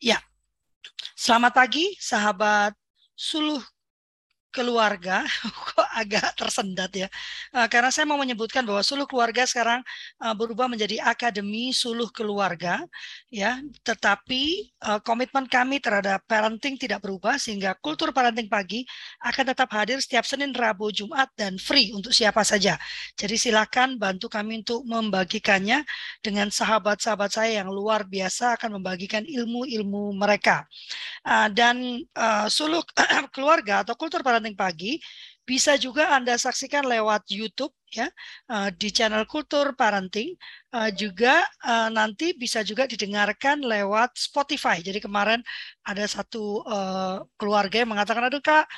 Ya, selamat pagi sahabat suluh keluarga agak tersendat ya uh, karena saya mau menyebutkan bahwa suluh keluarga sekarang uh, berubah menjadi akademi suluh keluarga ya tetapi uh, komitmen kami terhadap parenting tidak berubah sehingga kultur parenting pagi akan tetap hadir setiap Senin, Rabu, Jumat dan free untuk siapa saja. Jadi silakan bantu kami untuk membagikannya dengan sahabat-sahabat saya yang luar biasa akan membagikan ilmu-ilmu mereka. Dan uh, suluh keluarga atau kultur Parenting Pagi bisa juga Anda saksikan lewat YouTube ya uh, di channel Kultur Parenting uh, juga uh, nanti bisa juga didengarkan lewat Spotify. Jadi kemarin ada satu keluarga yang mengatakan aduh Kak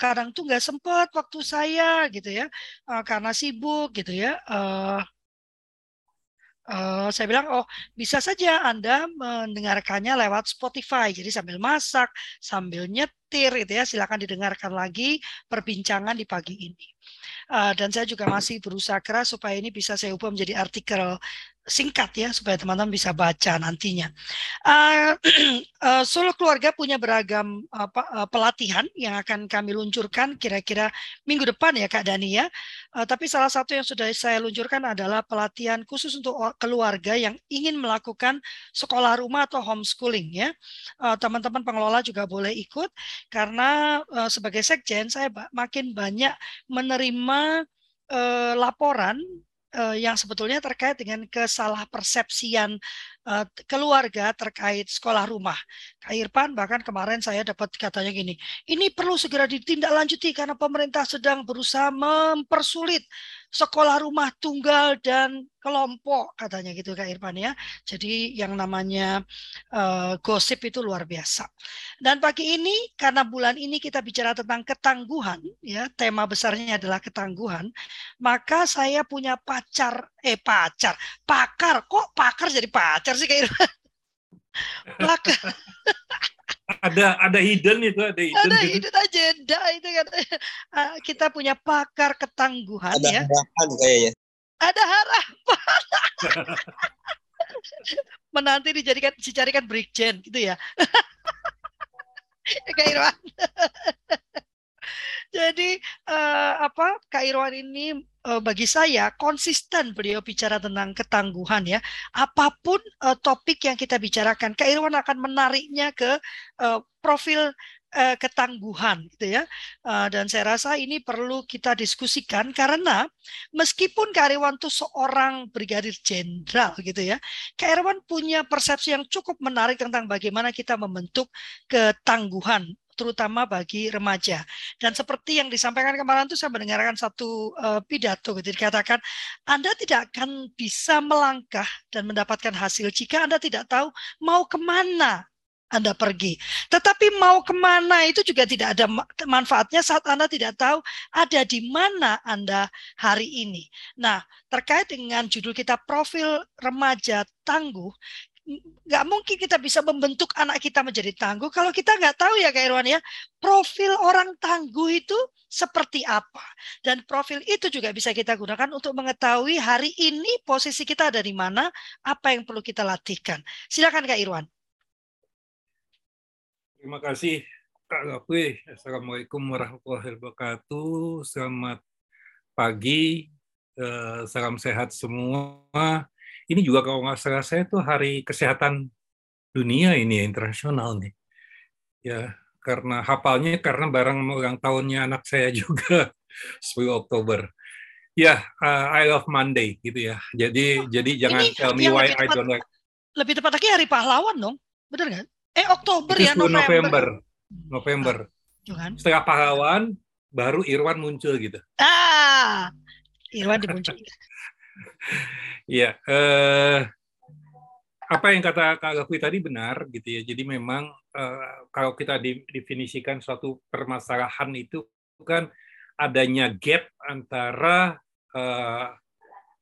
kadang tuh nggak sempet waktu saya gitu ya karena sibuk gitu ya. Uh, saya bilang, oh bisa saja Anda mendengarkannya lewat Spotify. Jadi sambil masak, sambil nyetir, itu ya, silakan didengarkan lagi perbincangan di pagi ini. Uh, dan saya juga masih berusaha keras supaya ini bisa saya ubah menjadi artikel singkat ya supaya teman-teman bisa baca nantinya. Uh, uh, Solo Keluarga punya beragam apa, uh, pelatihan yang akan kami luncurkan kira-kira minggu depan ya Kak Dani ya. Uh, tapi salah satu yang sudah saya luncurkan adalah pelatihan khusus untuk keluarga yang ingin melakukan sekolah rumah atau homeschooling ya. Teman-teman uh, pengelola juga boleh ikut karena uh, sebagai sekjen saya makin banyak menerima uh, laporan uh, yang sebetulnya terkait dengan kesalah persepsian uh, keluarga terkait sekolah rumah. Kak Irfan bahkan kemarin saya dapat katanya gini, ini perlu segera ditindaklanjuti karena pemerintah sedang berusaha mempersulit sekolah rumah tunggal dan kelompok katanya gitu Kak Irfan ya. Jadi yang namanya uh, gosip itu luar biasa. Dan pagi ini karena bulan ini kita bicara tentang ketangguhan ya, tema besarnya adalah ketangguhan, maka saya punya pacar eh pacar, pakar. Kok pakar jadi pacar sih Kak Irfan? pakar ada ada hidden itu ada hidden ada gitu. hidden agenda itu kan kita punya pakar ketangguhan ada ya. harapan kayaknya. Ada harapan. Menanti dijadikan dicarikan brigjen gitu ya. Kak Irwan. Jadi uh, apa Kak Irwan ini uh, bagi saya konsisten beliau bicara tentang ketangguhan ya. Apa pun uh, topik yang kita bicarakan, Kak Irwan akan menariknya ke uh, profil uh, ketangguhan gitu ya. Uh, dan saya rasa ini perlu kita diskusikan karena meskipun Kak Irwan itu seorang brigadir jenderal gitu ya, Kak Irwan punya persepsi yang cukup menarik tentang bagaimana kita membentuk ketangguhan terutama bagi remaja. Dan seperti yang disampaikan kemarin itu saya mendengarkan satu uh, pidato gitu dikatakan Anda tidak akan bisa melangkah dan mendapatkan hasil jika Anda tidak tahu mau ke mana anda pergi. Tetapi mau ke mana itu juga tidak ada manfaatnya saat Anda tidak tahu ada di mana Anda hari ini. Nah, terkait dengan judul kita profil remaja tangguh, nggak mungkin kita bisa membentuk anak kita menjadi tangguh. Kalau kita nggak tahu ya Kak Irwan ya profil orang tangguh itu seperti apa. Dan profil itu juga bisa kita gunakan untuk mengetahui hari ini posisi kita ada di mana apa yang perlu kita latihkan. Silakan Kak Irwan. Terima kasih Kak Gapri Assalamualaikum warahmatullahi wabarakatuh. Selamat pagi. Eh, salam sehat semua ini juga kalau nggak salah saya tuh hari kesehatan dunia ini ya, internasional nih. Ya, karena hafalnya karena barang ulang tahunnya anak saya juga 10 Oktober. Ya, uh, I love Monday gitu ya. Jadi oh, jadi jangan tell me why I don't like. Lebih tepat lagi hari pahlawan dong. Benar nggak? Eh Oktober Itu ya November. November. November. Ah, Setelah pahlawan baru Irwan muncul gitu. Ah, Irwan dimunculkan. Iya, eh, apa yang kata Kak Gafri tadi benar gitu ya. Jadi memang eh, kalau kita definisikan suatu permasalahan itu kan adanya gap antara eh,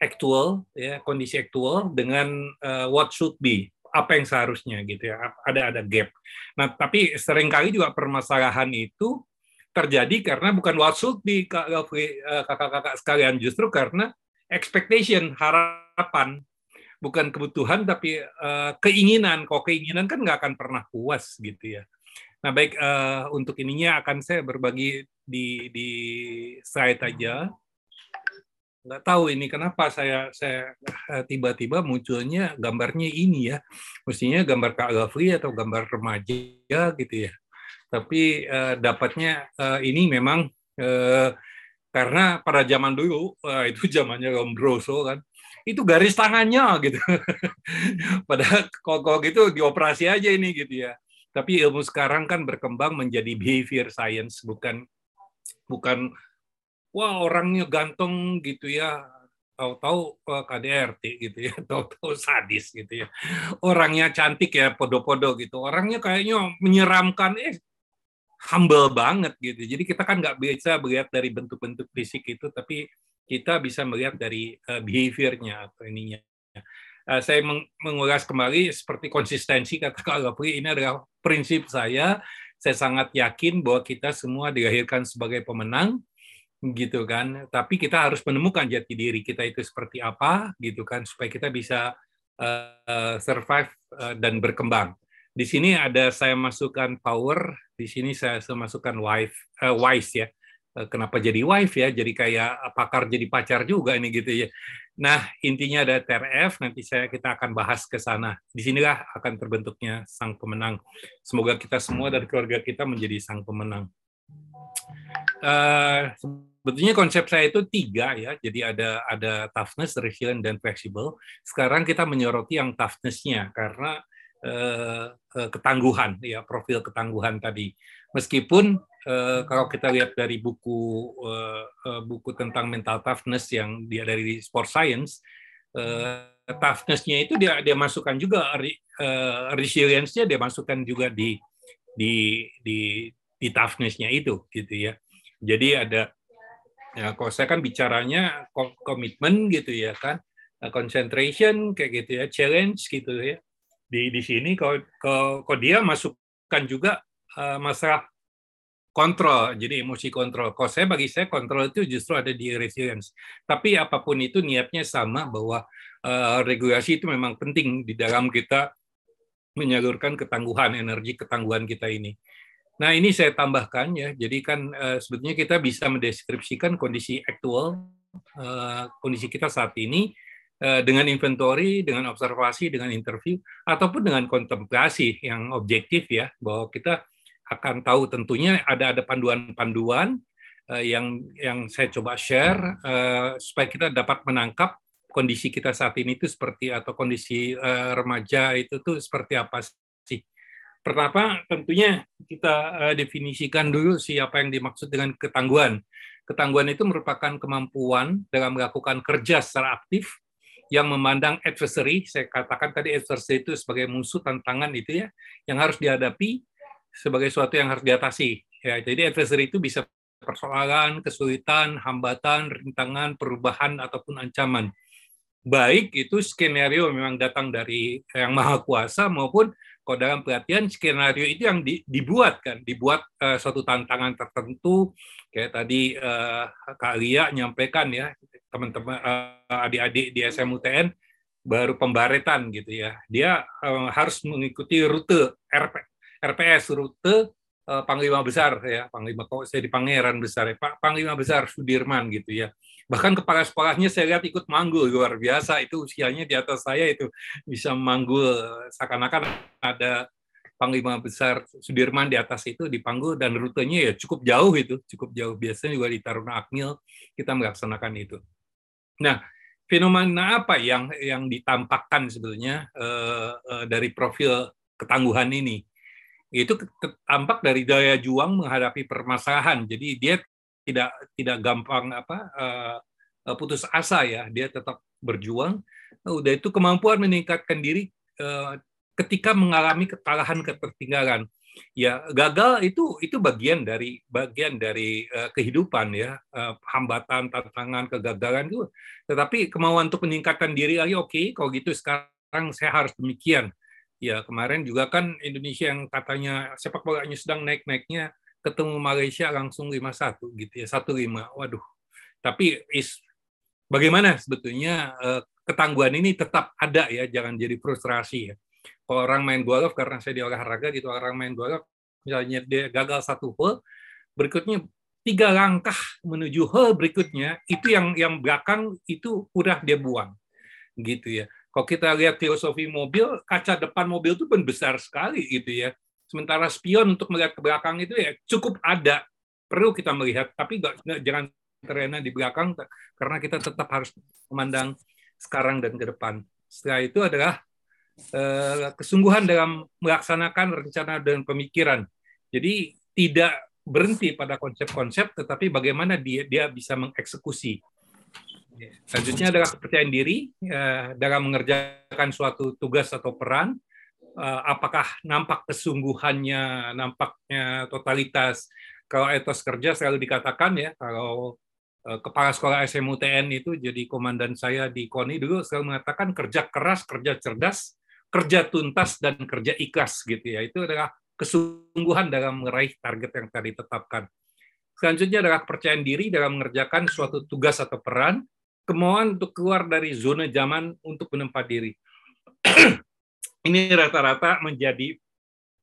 actual ya kondisi aktual dengan uh, what should be apa yang seharusnya gitu ya ada ada gap. Nah tapi sering kali juga permasalahan itu terjadi karena bukan what should be kakak-kakak sekalian justru karena expectation, harapan bukan kebutuhan tapi uh, keinginan. Kok keinginan kan nggak akan pernah puas gitu ya. Nah baik uh, untuk ininya akan saya berbagi di di slide aja. Nggak tahu ini kenapa saya saya eh, tiba-tiba munculnya gambarnya ini ya. Mestinya gambar Kak Gafri atau gambar remaja gitu ya. Tapi uh, dapatnya uh, ini memang uh, karena pada zaman dulu uh, itu zamannya Lombroso kan itu garis tangannya gitu. Pada kok gitu dioperasi aja ini gitu ya. Tapi ilmu sekarang kan berkembang menjadi behavior science bukan bukan wah orangnya ganteng gitu ya tahu-tahu eh, KDRT gitu ya, tahu-tahu sadis gitu ya. Orangnya cantik ya, podo-podo gitu. Orangnya kayaknya menyeramkan, eh humble banget gitu. Jadi kita kan nggak bisa melihat dari bentuk-bentuk fisik itu, tapi kita bisa melihat dari uh, behaviornya atau ininya. Uh, saya meng mengulas kembali seperti konsistensi kata Kak Gapri, ini adalah prinsip saya. Saya sangat yakin bahwa kita semua dilahirkan sebagai pemenang, gitu kan. Tapi kita harus menemukan jati diri kita itu seperti apa, gitu kan, supaya kita bisa uh, survive uh, dan berkembang. Di sini ada saya masukkan power, di sini saya masukkan wife, uh, wise ya Eh, kenapa jadi wife ya, jadi kayak pakar jadi pacar juga ini gitu ya. Nah, intinya ada TRF, nanti saya kita akan bahas ke sana. Di sinilah akan terbentuknya sang pemenang. Semoga kita semua dari keluarga kita menjadi sang pemenang. Uh, sebetulnya konsep saya itu tiga ya, jadi ada ada toughness, resilient, dan flexible. Sekarang kita menyoroti yang toughness-nya karena ketangguhan ya, profil ketangguhan tadi. Meskipun uh, kalau kita lihat dari buku buku tentang mental toughness yang dia dari sport science, uh, toughness-nya itu dia dia masukkan juga uh, resilience-nya dia masukkan juga di di di di toughness-nya itu gitu ya. Jadi ada ya kalau saya kan bicaranya komitmen gitu ya kan, concentration kayak gitu ya, challenge gitu ya. Di di sini kalau kalau dia masukkan juga uh, masalah kontrol, jadi emosi kontrol. Kalau saya bagi saya kontrol itu justru ada di resilience. Tapi apa pun itu niatnya sama bahwa uh, regulasi itu memang penting di dalam kita menyalurkan ketangguhan energi ketangguhan kita ini. Nah ini saya tambahkan ya, jadi kan uh, sebetulnya kita bisa mendeskripsikan kondisi aktual uh, kondisi kita saat ini dengan inventory, dengan observasi, dengan interview, ataupun dengan kontemplasi yang objektif ya, bahwa kita akan tahu tentunya ada ada panduan-panduan uh, yang yang saya coba share uh, supaya kita dapat menangkap kondisi kita saat ini itu seperti atau kondisi remaja itu tuh seperti apa sih. Pertama tentunya kita definisikan dulu siapa yang dimaksud dengan ketangguhan. Ketangguhan itu merupakan kemampuan dalam melakukan kerja secara aktif yang memandang adversary, saya katakan tadi adversary itu sebagai musuh tantangan itu ya, yang harus dihadapi sebagai suatu yang harus diatasi. Ya, jadi adversary itu bisa persoalan, kesulitan, hambatan, rintangan, perubahan ataupun ancaman. Baik itu skenario memang datang dari yang maha kuasa maupun kalau dalam pelatihan skenario itu yang di, dibuat kan, dibuat uh, suatu tantangan tertentu kayak tadi uh, Kak Lia nyampaikan ya teman-teman uh, adik-adik di SMUTN baru pembaretan gitu ya. Dia uh, harus mengikuti rute RP, RPS rute uh, Panglima Besar ya, Panglima kok saya di Pangeran Besar ya, Pak Panglima Besar Sudirman gitu ya. Bahkan kepala sekolahnya saya lihat ikut manggul luar biasa itu usianya di atas saya itu bisa manggul seakan-akan ada Panglima Besar Sudirman di atas itu dipanggul dan rutenya ya cukup jauh itu, cukup jauh. Biasanya juga di Taruna Akmil kita melaksanakan itu. Nah, fenomena apa yang yang ditampakkan sebetulnya uh, uh, dari profil ketangguhan ini? itu tampak dari daya juang menghadapi permasalahan. Jadi dia tidak tidak gampang apa uh, putus asa ya, dia tetap berjuang. Nah, udah itu kemampuan meningkatkan diri uh, ketika mengalami kekalahan ketertinggalan. Ya gagal itu itu bagian dari bagian dari uh, kehidupan ya uh, hambatan tantangan kegagalan itu. Tetapi kemauan untuk meningkatkan diri lagi oke okay, kalau gitu sekarang saya harus demikian Ya, kemarin juga kan Indonesia yang katanya sepak bolanya sedang naik-naiknya ketemu Malaysia langsung 5-1 gitu ya, 1-5. Waduh. Tapi is bagaimana sebetulnya uh, ketangguhan ini tetap ada ya, jangan jadi frustrasi ya. Kalau orang main golf karena saya di olahraga gitu, orang main golf misalnya dia gagal satu hole, berikutnya tiga langkah menuju hole berikutnya itu yang yang belakang itu udah dia buang gitu ya. Kalau kita lihat filosofi mobil, kaca depan mobil itu pun besar sekali gitu ya. Sementara spion untuk melihat ke belakang itu ya cukup ada, perlu kita melihat, tapi gak, jangan terlena di belakang karena kita tetap harus memandang sekarang dan ke depan. Setelah itu adalah eh, kesungguhan dalam melaksanakan rencana dan pemikiran. Jadi tidak berhenti pada konsep-konsep, tetapi bagaimana dia dia bisa mengeksekusi. Selanjutnya adalah kepercayaan diri eh, dalam mengerjakan suatu tugas atau peran. Eh, apakah nampak kesungguhannya, nampaknya totalitas. Kalau etos kerja selalu dikatakan ya, kalau Eh, kepala sekolah SMUTN itu jadi komandan saya di KONI dulu selalu mengatakan kerja keras, kerja cerdas, kerja tuntas dan kerja ikhlas gitu ya. Itu adalah kesungguhan dalam meraih target yang tadi ditetapkan. Selanjutnya adalah kepercayaan diri dalam mengerjakan suatu tugas atau peran, kemauan untuk keluar dari zona zaman untuk menempat diri. Ini rata-rata menjadi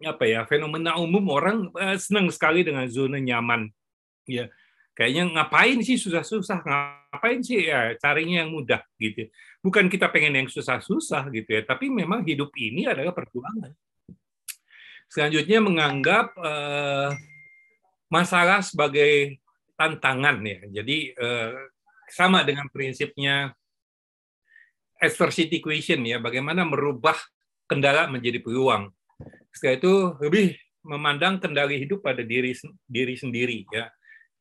apa ya fenomena umum. Orang eh, senang sekali dengan zona nyaman. Ya kayaknya ngapain sih susah-susah? Ngapain sih ya carinya yang mudah gitu. Bukan kita pengen yang susah-susah gitu ya tapi memang hidup ini adalah perjuangan. Selanjutnya menganggap eh, masalah sebagai tantangan ya. Jadi eh, sama dengan prinsipnya adversity equation ya. Bagaimana merubah kendala menjadi peluang setelah itu lebih memandang kendali hidup pada diri diri sendiri ya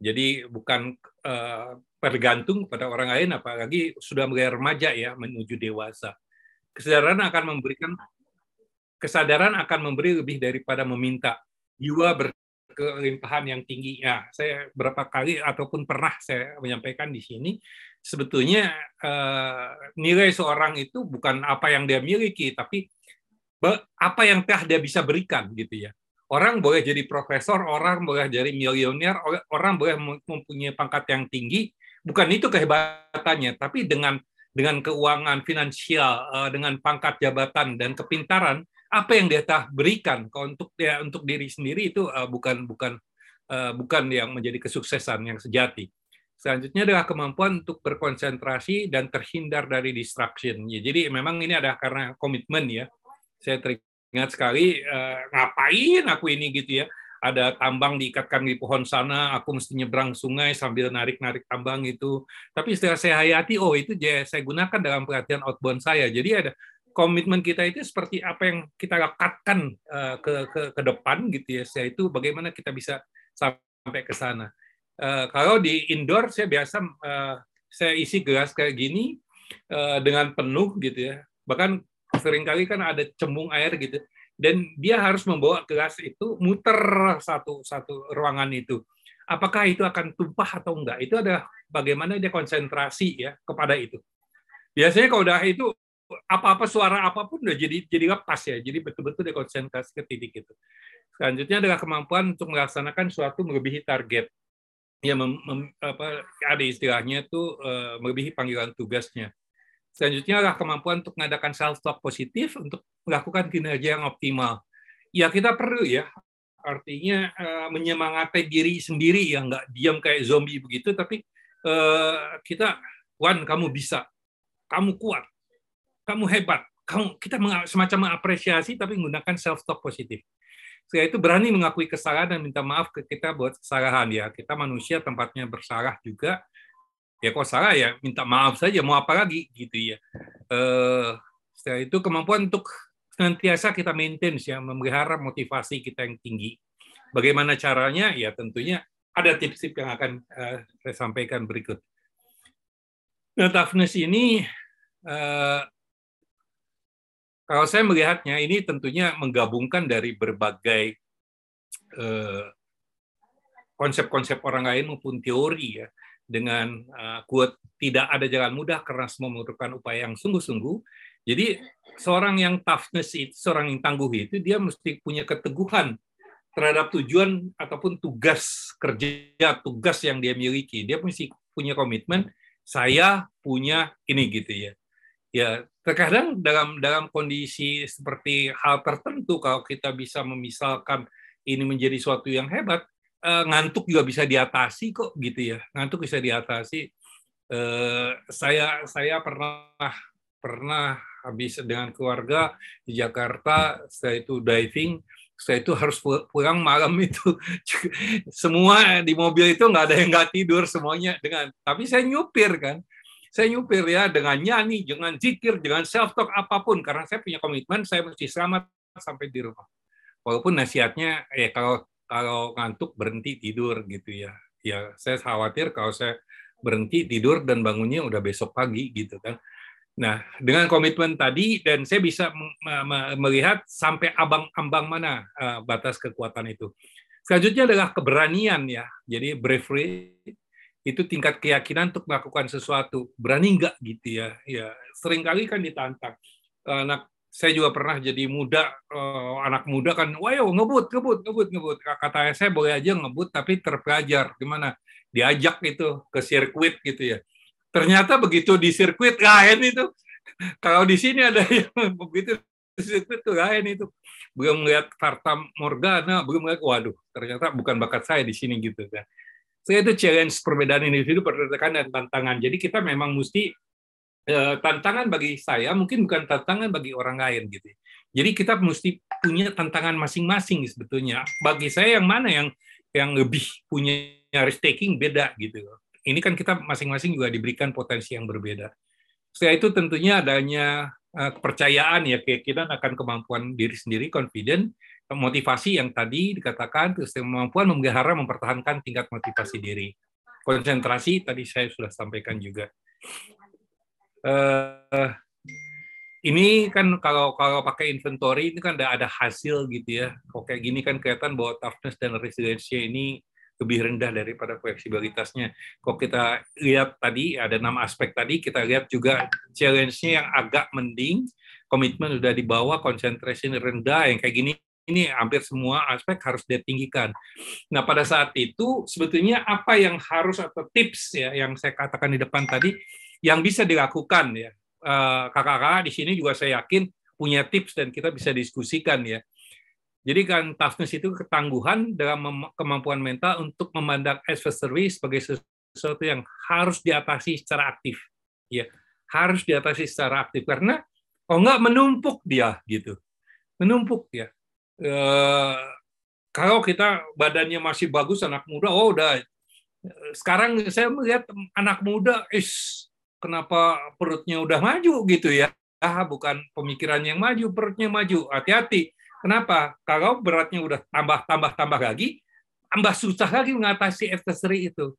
jadi bukan uh, bergantung pada orang lain, apalagi sudah mulai remaja ya menuju dewasa. Kesadaran akan memberikan kesadaran akan memberi lebih daripada meminta. Jiwa berkelimpahan yang tinggi. Ya, saya berapa kali ataupun pernah saya menyampaikan di sini, sebetulnya uh, nilai seorang itu bukan apa yang dia miliki, tapi apa yang telah dia bisa berikan gitu ya Orang boleh jadi profesor, orang boleh jadi miliuner, orang boleh mempunyai pangkat yang tinggi. Bukan itu kehebatannya, tapi dengan dengan keuangan finansial, eh, dengan pangkat jabatan dan kepintaran, apa yang dia telah berikan untuk ya untuk diri sendiri itu eh, bukan bukan eh, bukan yang menjadi kesuksesan yang sejati. Selanjutnya adalah kemampuan untuk berkonsentrasi dan terhindar dari distraction. Ya, jadi memang ini adalah karena komitmen ya. Saya Ingat sekali eh, ngapain aku ini gitu ya. Ada tambang diikatkan di pohon sana, aku mesti nyebrang sungai sambil narik-narik tambang itu. Tapi setelah saya hayati, oh itu saya gunakan dalam pelatihan outbound saya. Jadi ada komitmen kita itu seperti apa yang kita lekatkan uh, ke, ke ke depan gitu ya. Saya itu bagaimana kita bisa sampai ke sana. Uh, kalau di indoor saya biasa uh, saya isi gelas kayak gini uh, dengan penuh gitu ya. Bahkan sering kali kan ada cembung air gitu. Dan dia harus membawa gelas itu muter satu satu ruangan itu. Apakah itu akan tumpah atau enggak? Itu adalah bagaimana dia konsentrasi ya kepada itu. Biasanya kalau udah itu apa-apa suara apa pun udah jadi jadi lepas ya. Jadi betul-betul dia konsentrasi ke titik itu. Selanjutnya adalah kemampuan untuk melaksanakan suatu melebihi target ya mem, mem, apa, ada istilahnya itu uh, melebihi panggilan tugasnya. Selanjutnya adalah kemampuan untuk mengadakan self-talk positif untuk melakukan kinerja yang optimal. Ya kita perlu ya, artinya uh, menyemangati diri sendiri yang nggak diam kayak zombie begitu, tapi uh, kita, Wan, kamu bisa, kamu kuat, kamu hebat, kamu kita semacam mengapresiasi tapi menggunakan self-talk positif. Setelah itu berani mengakui kesalahan dan minta maaf ke kita buat kesalahan. Ya. Kita manusia tempatnya bersalah juga. Ya kok salah ya? Minta maaf saja mau apa lagi? Gitu ya. Uh, setelah itu kemampuan untuk senantiasa kita maintain ya memelihara motivasi kita yang tinggi. Bagaimana caranya? Ya tentunya ada tips-tips yang akan uh, saya sampaikan berikut. Nah toughness ini uh, kalau saya melihatnya ini tentunya menggabungkan dari berbagai konsep-konsep orang lain maupun teori ya dengan uh, quote tidak ada jalan mudah karena semua memerlukan upaya yang sungguh-sungguh. Jadi seorang yang toughness itu, seorang yang tangguh itu dia mesti punya keteguhan terhadap tujuan ataupun tugas kerja, tugas yang dia miliki. Dia mesti punya komitmen, saya punya ini gitu ya. Ya, terkadang dalam dalam kondisi seperti hal tertentu kalau kita bisa memisalkan ini menjadi suatu yang hebat, eh, ngantuk juga bisa diatasi kok gitu ya. Ngantuk bisa diatasi. Eh, saya saya pernah pernah habis dengan keluarga di Jakarta, saya itu diving, saya itu harus pulang malam itu semua di mobil itu nggak ada yang nggak tidur semuanya dengan tapi saya nyupir kan saya nyupir ya dengan nyanyi dengan zikir dengan self talk apa pun karena saya punya komitmen saya mesti selamat sampai di rumah walaupun nasihatnya ya kalau kalau ngantuk berhenti tidur gitu ya ya saya khawatir kalau saya berhenti tidur dan bangunnya udah besok pagi gitu kan Nah, dengan komitmen tadi dan saya bisa melihat sampai abang-ambang mana uh, batas kekuatan itu. Selanjutnya adalah keberanian ya. Jadi bravery itu tingkat keyakinan untuk melakukan sesuatu. Berani enggak gitu ya. Ya, sering kali kan ditantang. Anak saya juga pernah jadi muda, uh, anak muda kan, wah ngebut, ngebut, ngebut, ngebut. Kata saya boleh aja ngebut, tapi terpelajar. Gimana? Diajak itu ke sirkuit gitu ya Ternyata begitu di sirkuit lain itu. Kalau di sini ada yang begitu sirkuit itu lain itu. Belum melihat Fata Morgana, belum melihat, waduh, ternyata bukan bakat saya di sini gitu kan. Saya itu challenge perbedaan individu, perbedaan dan tantangan. Jadi kita memang mesti eh, tantangan bagi saya mungkin bukan tantangan bagi orang lain gitu. Jadi kita mesti punya tantangan masing-masing sebetulnya. Bagi saya yang mana yang yang lebih punya risk taking beda gitu ini kan kita masing-masing juga diberikan potensi yang berbeda. Setelah itu tentunya adanya eh, kepercayaan ya keyakinan akan kemampuan diri sendiri, confident, motivasi yang tadi dikatakan, kemampuan memelihara mempertahankan tingkat motivasi diri. Konsentrasi tadi saya sudah sampaikan juga. Uh, ini kan kalau kalau pakai inventory ini kan ada hasil gitu ya. Kok kayak gini kan kelihatan bahwa toughness dan resilience ini lebih rendah daripada fleksibilitasnya. Kok kita lihat tadi ada enam aspek tadi, kita lihat juga challenge-nya yang agak mending, komitmen sudah di bawah, konsentrasi rendah, yang kayak gini ini hampir semua aspek harus ditinggikan. Nah, pada saat itu sebetulnya apa yang harus atau tips ya yang saya katakan di depan tadi yang bisa dilakukan ya. Eh, kakak-kakak di sini juga saya yakin punya tips dan kita bisa diskusikan ya. Jadi kan toughness itu ketangguhan dalam kemampuan mental untuk memandang adversary sebagai sesuatu yang harus diatasi secara aktif. Ya, harus diatasi secara aktif karena oh enggak menumpuk dia gitu. Menumpuk ya. E, kalau kita badannya masih bagus anak muda, oh udah sekarang saya melihat anak muda, is kenapa perutnya udah maju gitu ya. Ah, bukan pemikiran yang maju, perutnya maju. Hati-hati Kenapa? Kalau beratnya udah tambah tambah tambah lagi, tambah susah lagi mengatasi adversary itu.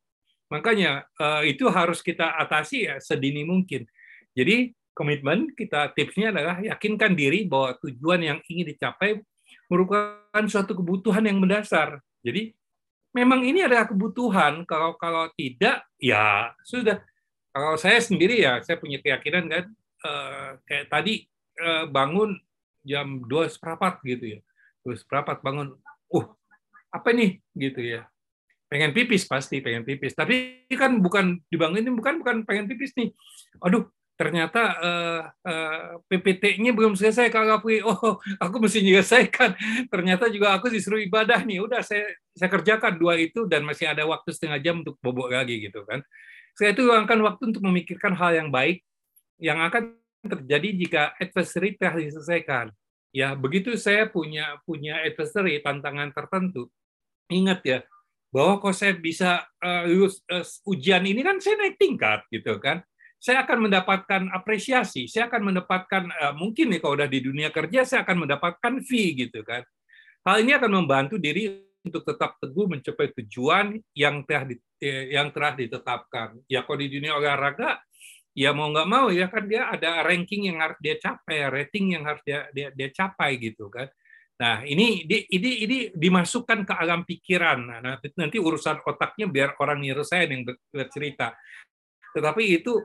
Makanya eh, itu harus kita atasi ya sedini mungkin. Jadi komitmen kita tipsnya adalah yakinkan diri bahwa tujuan yang ingin dicapai merupakan suatu kebutuhan yang mendasar. Jadi memang ini adalah kebutuhan. Kalau kalau tidak, ya sudah. Kalau saya sendiri ya, saya punya keyakinan kan, eh, kayak tadi eh, bangun jam dua seperempat gitu ya. Dua seperempat bangun, uh apa nih gitu ya. Pengen pipis pasti, pengen pipis. Tapi kan bukan dibangunin, bukan bukan pengen pipis nih. Aduh, ternyata uh, uh, PPT-nya belum selesai Kak Kapui. Oh, aku mesti menyelesaikan. Ternyata juga aku disuruh ibadah nih. Udah saya saya kerjakan dua itu dan masih ada waktu setengah jam untuk bobok lagi gitu kan. Saya itu luangkan waktu untuk memikirkan hal yang baik yang akan terjadi jika adversary telah diselesaikan. Ya, begitu saya punya punya adversary tantangan tertentu, ingat ya bahwa kalau saya bisa uh, lulus uh, ujian ini kan saya naik tingkat gitu kan. Saya akan mendapatkan apresiasi, saya akan mendapatkan uh, mungkin nih kalau udah di dunia kerja saya akan mendapatkan fee gitu kan. Hal ini akan membantu diri untuk tetap teguh mencapai tujuan yang telah yang telah ditetapkan. Ya kalau di dunia olahraga ya mau nggak mau ya kan dia ada ranking yang harus dia capai, rating yang harus dia dia, dia capai gitu kan. Nah ini ini ini dimasukkan ke alam pikiran. Nah, nanti, urusan otaknya biar orang nyelesain yang bercerita. Tetapi itu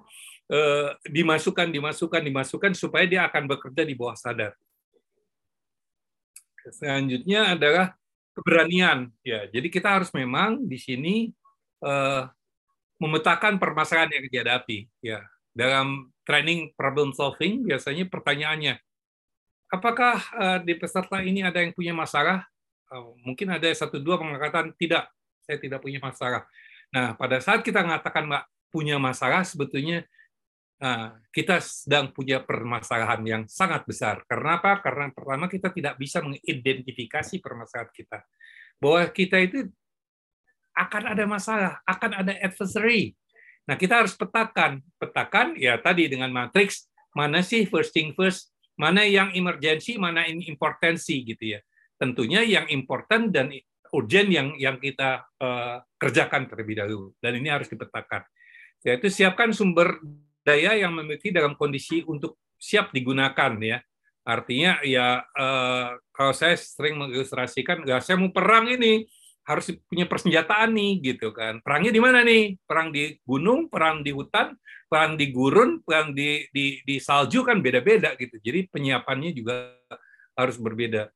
eh, dimasukkan dimasukkan dimasukkan supaya dia akan bekerja di bawah sadar. Selanjutnya adalah keberanian. Ya, jadi kita harus memang di sini eh, memetakan permasalahan yang dihadapi. Ya, dalam training problem solving, biasanya pertanyaannya, apakah uh, di peserta ini ada yang punya masalah? Uh, mungkin ada satu dua mengatakan tidak, saya tidak punya masalah. Nah, pada saat kita mengatakan mbak punya masalah, sebetulnya uh, kita sedang punya permasalahan yang sangat besar. Karena apa? Karena pertama kita tidak bisa mengidentifikasi permasalahan kita. Bahwa kita itu akan ada masalah, akan ada adversary. Nah, kita harus petakan. Petakan ya tadi dengan matriks mana sih first thing first, mana yang emergency, mana ini importansi gitu ya. Tentunya yang important dan urgent yang yang kita uh, kerjakan terlebih dahulu dan ini harus dipetakan. Yaitu siapkan sumber daya yang memiliki dalam kondisi untuk siap digunakan ya. Artinya ya uh, kalau saya sering mengilustrasikan, ya saya mau perang ini harus punya persenjataan nih gitu kan. Perangnya di mana nih? Perang di gunung, perang di hutan, perang di gurun, perang di di, di salju kan beda-beda gitu. Jadi penyiapannya juga harus berbeda.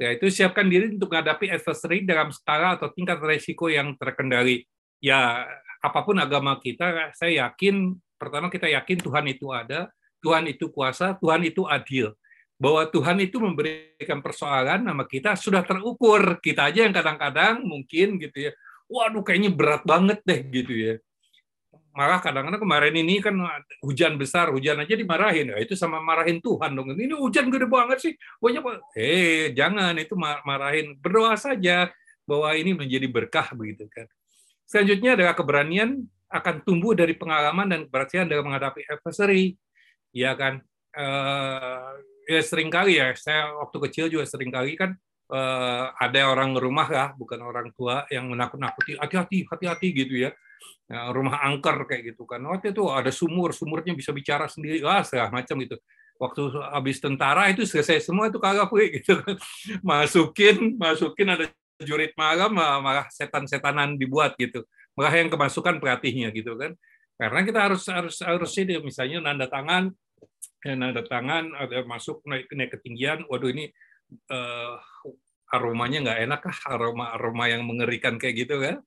Ya itu siapkan diri untuk menghadapi adversary dalam skala atau tingkat resiko yang terkendali. Ya apa pun agama kita, saya yakin pertama kita yakin Tuhan itu ada, Tuhan itu kuasa, Tuhan itu adil bahwa Tuhan itu memberikan persoalan nama kita sudah terukur. Kita aja yang kadang-kadang mungkin gitu ya, waduh kayaknya berat banget deh gitu ya malah kadang-kadang kemarin ini kan hujan besar, hujan aja dimarahin. Ya, itu sama marahin Tuhan dong. Ini hujan gede banget sih. Pokoknya, eh jangan itu marahin. Berdoa saja bahwa ini menjadi berkah begitu kan. Selanjutnya adalah keberanian akan tumbuh dari pengalaman dan keberhasilan dalam menghadapi adversary. Ya kan. Eh, ya sering kali ya. Saya waktu kecil juga sering kali kan eh, ada orang rumah lah, bukan orang tua yang menakut-nakuti, hati-hati, hati-hati gitu ya Ya, rumah angker kayak gitu kan. Waktu itu ada sumur, sumurnya bisa bicara sendiri, ah segala macam gitu. Waktu habis tentara itu selesai semua itu kagak gitu kan. Masukin, masukin ada jurit malam malah setan-setanan dibuat gitu. Malah yang kemasukan pelatihnya gitu kan. Karena kita harus harus harus ini misalnya nanda tangan ya nanda tangan ada masuk naik naik ketinggian waduh ini uh, aromanya nggak enak kah aroma aroma yang mengerikan kayak gitu kan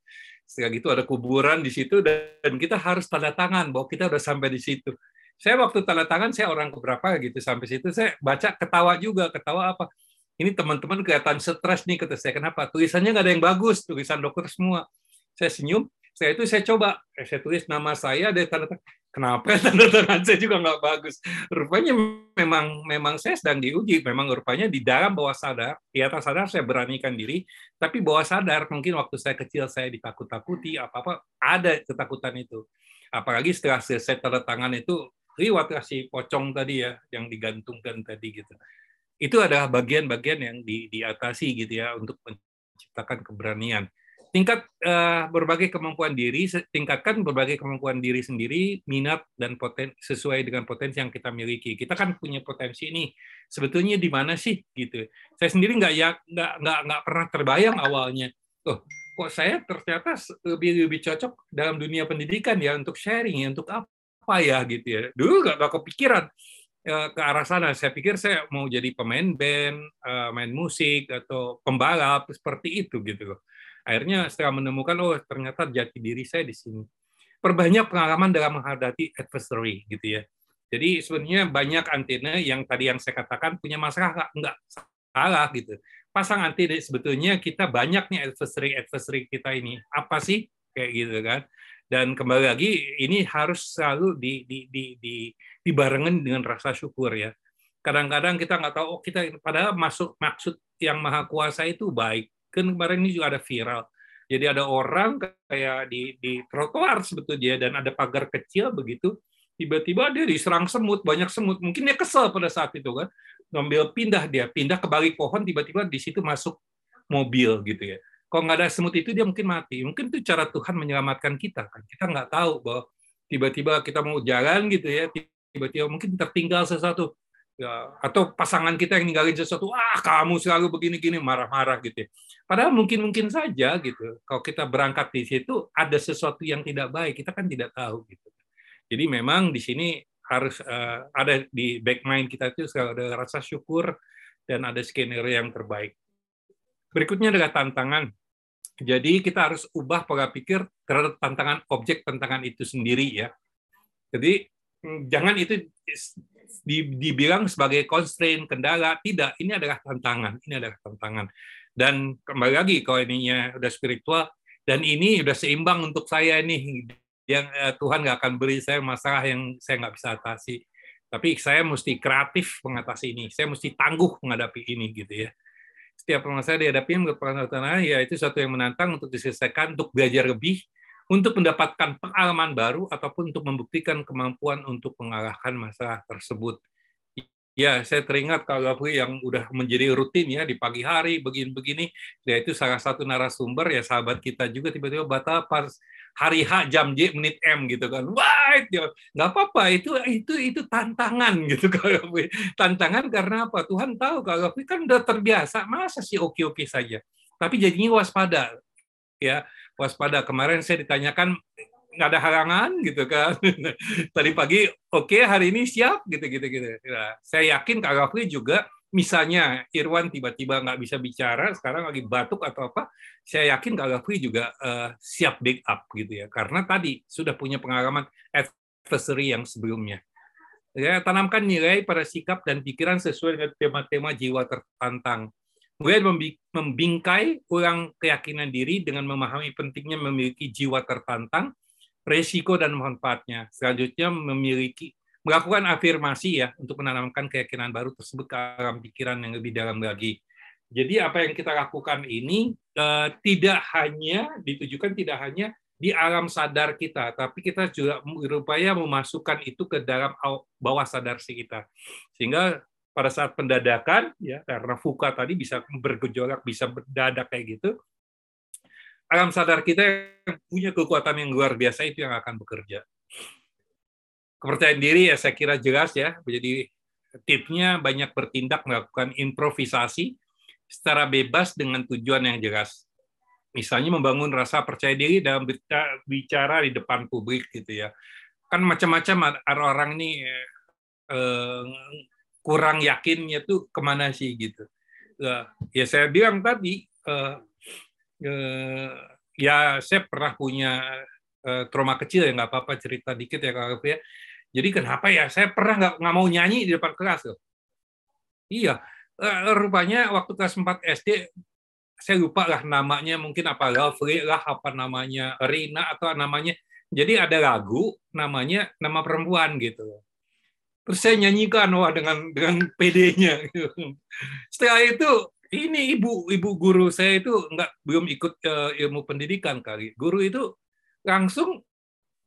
setelah gitu ada kuburan di situ dan kita harus tanda tangan bahwa kita udah sampai di situ. Saya waktu tanda tangan saya orang keberapa gitu sampai situ saya baca ketawa juga ketawa apa ini teman-teman kelihatan stres nih kata saya kenapa tulisannya nggak ada yang bagus tulisan dokter semua saya senyum saya itu saya coba saya tulis nama saya ada tanda tangan Kenapa tanda tangan saya juga nggak bagus? Rupanya memang memang saya sedang diuji. Memang rupanya di dalam bawah sadar, di atas sadar saya beranikan diri, tapi bawah sadar mungkin waktu saya kecil saya ditakut-takuti apa apa ada ketakutan itu. Apalagi setelah selesai tanda tangan itu liwat si pocong tadi ya yang digantungkan tadi gitu. Itu adalah bagian-bagian yang di, diatasi gitu ya untuk menciptakan keberanian tingkat uh, berbagai kemampuan diri, tingkatkan berbagai kemampuan diri sendiri, minat dan poten sesuai dengan potensi yang kita miliki. Kita kan punya potensi ini, sebetulnya di mana sih gitu. Saya sendiri nggak ya nggak nggak nggak pernah terbayang awalnya. Oh, kok saya ternyata lebih lebih cocok dalam dunia pendidikan ya untuk sharing ya untuk apa ya gitu ya. Dulu nggak kepikiran eh, ke arah sana. Saya pikir saya mau jadi pemain band, eh, main musik atau pembalap seperti itu gitu loh. Akhirnya setelah menemukan oh ternyata jati diri saya di sini. Perbanyak pengalaman dalam menghadapi adversary gitu ya. Jadi sebenarnya banyak antena yang tadi yang saya katakan punya masalah nggak salah gitu. Pasang antena sebetulnya kita banyak nih adversary adversary kita ini. Apa sih? Kayak gitu kan. Dan kembali lagi ini harus selalu di, di, di, di, dibarengan dengan rasa syukur ya kadang-kadang kita nggak tahu oh kita padahal masuk maksud yang maha kuasa itu baik Kan kemarin ini juga ada viral. Jadi ada orang kayak di di trotoar sebetulnya dan ada pagar kecil begitu, tiba-tiba dia diserang semut, banyak semut. Mungkin dia kesel pada saat itu kan. Ngambil pindah dia, pindah ke balik pohon, tiba-tiba di situ masuk mobil gitu ya. Kalau nggak ada semut itu dia mungkin mati. Mungkin itu cara Tuhan menyelamatkan kita kan. Kita nggak tahu bahwa tiba-tiba kita mau jalan gitu ya, tiba-tiba mungkin tertinggal sesuatu ya, atau pasangan kita yang ninggalin sesuatu, ah kamu selalu begini-gini marah-marah gitu. Ya. Padahal mungkin-mungkin saja gitu. Kalau kita berangkat di situ ada sesuatu yang tidak baik, kita kan tidak tahu gitu. Jadi memang di sini harus uh, ada di back mind kita itu ada rasa syukur dan ada skenario yang terbaik. Berikutnya adalah tantangan. Jadi kita harus ubah pola pikir terhadap tantangan objek tantangan itu sendiri ya. Jadi jangan itu dibilang sebagai constraint kendala. Tidak ini adalah tantangan ini adalah tantangan. Dan kembali lagi kalau ininya udah spiritual dan ini udah seimbang untuk saya nih yang eh, Tuhan nggak akan beri saya masalah yang saya nggak bisa atasi. Tapi saya mesti kreatif mengatasi ini saya mesti tangguh menghadapi ini gitu ya. Setiap masalah dihadapi tanah ya itu satu yang menantang untuk diselesaikan untuk belajar lebih untuk mendapatkan pengalaman baru ataupun untuk membuktikan kemampuan untuk mengalahkan masalah tersebut. Ya, saya teringat kalau yang udah menjadi rutin ya di pagi hari begini-begini, ya itu salah satu narasumber ya sahabat kita juga tiba-tiba batal pas hari H jam J menit M gitu kan. Wah, itu nggak apa-apa itu itu itu tantangan gitu kalau tantangan karena apa? Tuhan tahu kalau kan udah terbiasa, masa sih oke-oke saja. Tapi jadinya waspada ya waspada. Kemarin saya ditanyakan nggak ada halangan gitu kan. Tadi pagi oke okay, hari ini siap gitu gitu gitu. Nah, saya yakin Kak Rafli juga misalnya Irwan tiba-tiba nggak bisa bicara sekarang lagi batuk atau apa, saya yakin Kak Rafli juga uh, siap backup gitu ya. Karena tadi sudah punya pengalaman adversary yang sebelumnya. Ya, tanamkan nilai pada sikap dan pikiran sesuai dengan tema-tema jiwa tertantang Kemudian membingkai ulang keyakinan diri dengan memahami pentingnya memiliki jiwa tertantang, resiko dan manfaatnya. Selanjutnya memiliki melakukan afirmasi ya untuk menanamkan keyakinan baru tersebut ke dalam pikiran yang lebih dalam lagi. Jadi apa yang kita lakukan ini uh, tidak hanya ditujukan tidak hanya di alam sadar kita, tapi kita juga berupaya memasukkan itu ke dalam bawah sadar si kita. Sehingga pada saat pendadakan ya karena fuka tadi bisa bergejolak bisa berdadak kayak gitu alam sadar kita yang punya kekuatan yang luar biasa itu yang akan bekerja. Kepercayaan diri ya saya kira jelas ya. Jadi tipsnya banyak bertindak melakukan improvisasi secara bebas dengan tujuan yang jelas. Misalnya membangun rasa percaya diri dalam bicara di depan publik gitu ya. Kan macam-macam orang ini eh, kurang yakinnya tuh ke mana sih gitu. Ya saya bilang tadi, uh, uh, ya saya pernah punya uh, trauma kecil ya nggak apa-apa cerita dikit ya kalau ya. Jadi kenapa ya saya pernah nggak nggak mau nyanyi di depan kelas loh. Iya, rupanya waktu kelas 4 SD saya lupa lah namanya mungkin apa Lovely lah apa namanya Rina atau namanya jadi ada lagu namanya nama perempuan gitu Terus saya nyanyikan wah dengan dengan PD-nya. Setelah itu ini ibu ibu guru saya itu nggak belum ikut uh, ilmu pendidikan kali. Guru itu langsung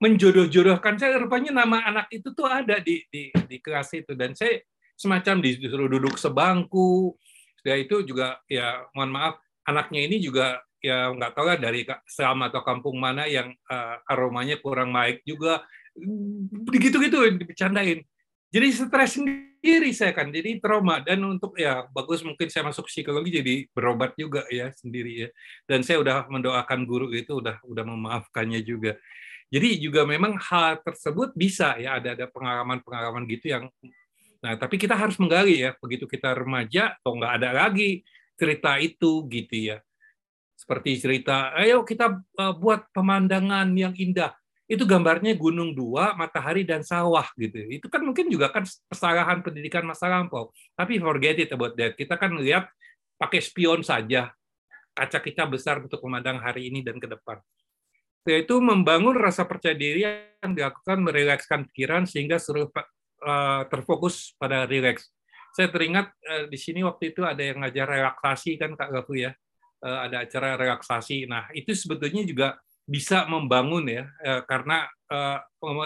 menjodoh-jodohkan saya rupanya nama anak itu tuh ada di di di kelas itu dan saya semacam disuruh duduk sebangku. Setelah itu juga ya mohon maaf anaknya ini juga ya nggak tahu lah dari selama atau kampung mana yang uh, aromanya kurang baik juga begitu gitu dibecandain jadi stres sendiri saya kan jadi trauma. Dan untuk ya bagus mungkin saya masuk psikologi jadi berobat juga ya sendiri ya. Dan saya udah mendoakan guru itu udah udah memaafkannya juga. Jadi juga memang hal tersebut bisa ya ada ada pengalaman pengalaman gitu yang nah tapi kita harus menggali ya begitu kita remaja atau nggak ada lagi cerita itu gitu ya. Seperti cerita ayo kita eh, buat pemandangan yang indah itu gambarnya gunung dua, matahari dan sawah gitu. Itu kan mungkin juga kan kesalahan pendidikan masa lampau. Tapi forget it about that. Kita kan lihat pakai spion saja. Kaca kita besar untuk memandang hari ini dan ke depan. Yaitu membangun rasa percaya diri yang dilakukan merilekskan pikiran sehingga seluruh uh, terfokus pada rileks. Saya teringat uh, di sini waktu itu ada yang ngajar relaksasi kan Kak Gafu ya. Uh, ada acara relaksasi. Nah, itu sebetulnya juga bisa membangun ya eh, karena eh,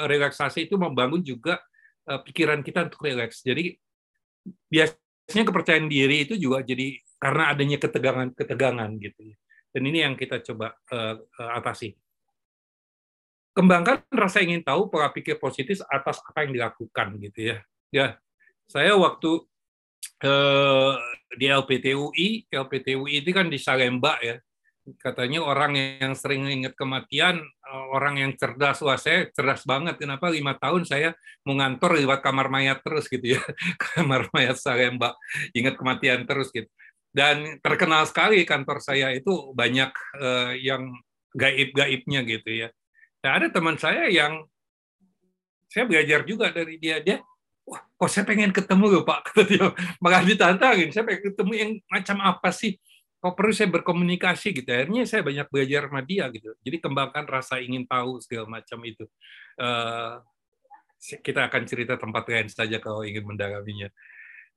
relaksasi itu membangun juga eh, pikiran kita untuk rileks. Jadi biasanya kepercayaan diri itu juga jadi karena adanya ketegangan-ketegangan gitu. Ya. Dan ini yang kita coba atasi. Kembangkan rasa ingin tahu pola pikir positif atas apa yang dilakukan gitu ya. Ya, saya waktu di LPTUI, LPTUI itu kan di Salemba ya, katanya orang yang sering ingat kematian eh, orang yang cerdas. Wah saya cerdas banget. Kenapa lima tahun saya mau ngantor lewat kamar mayat terus gitu ya? Kamar mayat saya mbak. Ingat kematian terus gitu. Dan terkenal sekali kantor saya itu banyak uh, yang gaib-gaibnya gitu ya. Nah, ada teman saya yang saya belajar juga dari dia. Dia wah kok saya pengen ketemu loh Pak? Kata dia. Malah ditantangin saya pengen ketemu yang macam apa sih kok perlu saya berkomunikasi gitu? Akhirnya saya banyak belajar sama dia gitu. Jadi kembangkan rasa ingin tahu segala macam itu. Uh, kita akan cerita tempat lain saja kalau ingin mendalaminya.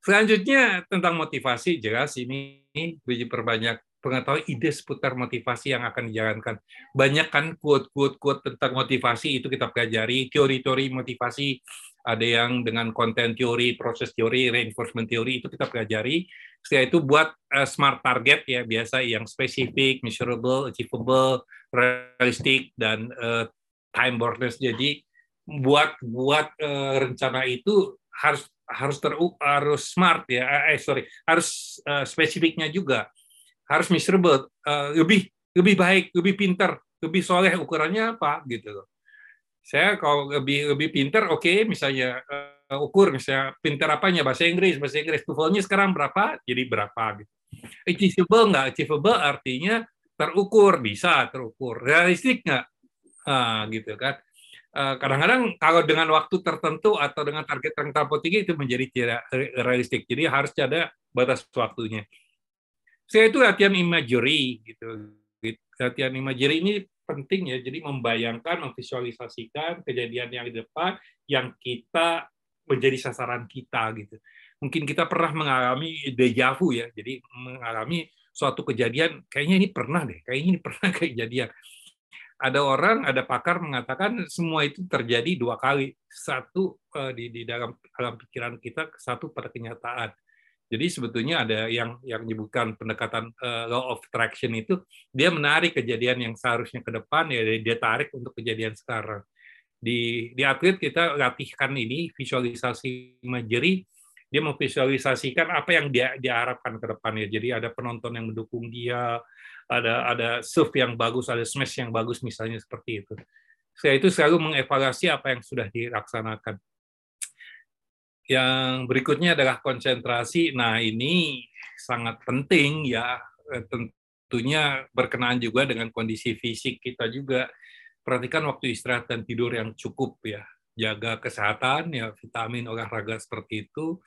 Selanjutnya tentang motivasi jelas ini biji perbanyak pengetahuan ide seputar motivasi yang akan dijalankan. Banyak kan quote-quote tentang motivasi itu kita pelajari, teori-teori motivasi ada yang dengan konten teori, proses teori, reinforcement teori itu kita pelajari. Setelah itu buat uh, smart target ya biasa yang spesifik, measurable, achievable, realistic dan uh, time boundless. Jadi buat buat uh, rencana itu harus harus ter harus smart ya eh sorry harus uh, spesifiknya juga harus measurable uh, lebih lebih baik lebih pinter lebih soleh ukurannya apa gitu loh saya kalau lebih lebih pinter oke okay, misalnya uh, ukur misalnya pinter apanya bahasa Inggris bahasa Inggris. TOEFL-nya sekarang berapa? Jadi berapa gitu. Achievable nggak? Achievable artinya terukur bisa terukur. Realistik nggak? Ah, gitu kan. Eh, kadang-kadang kalau dengan waktu tertentu atau dengan target yang terlalu tinggi itu menjadi tidak realistik. Jadi harus ada batas waktunya. Saya itu latihan imagery gitu. Latihan imagery ini penting ya, jadi membayangkan, memvisualisasikan kejadian yang di depan yang kita menjadi sasaran kita gitu. Mungkin kita pernah mengalami deja vu ya, jadi mengalami suatu kejadian, kayaknya ini pernah deh, kayaknya ini pernah kejadian. Ada orang, ada pakar mengatakan semua itu terjadi dua kali, satu eh, di, di dalam dalam pikiran kita, satu pada kenyataan. Jadi sebetulnya ada yang yang menyebutkan pendekatan uh, law of attraction itu dia menarik kejadian yang seharusnya ke depan ya dia tarik untuk kejadian sekarang. Di di atlet kita latihkan ini visualisasi imagery dia memvisualisasikan apa yang dia diharapkan ke depannya. Jadi ada penonton yang mendukung dia, ada ada serve yang bagus, ada smash yang bagus misalnya seperti itu. Saya itu selalu mengevaluasi apa yang sudah dilaksanakan yang berikutnya adalah konsentrasi. Nah, ini sangat penting ya, eh, tentunya berkenaan juga dengan kondisi fisik kita juga. Perhatikan waktu istirahat dan tidur yang cukup ya. Jaga kesehatan ya, vitamin olahraga seperti itu.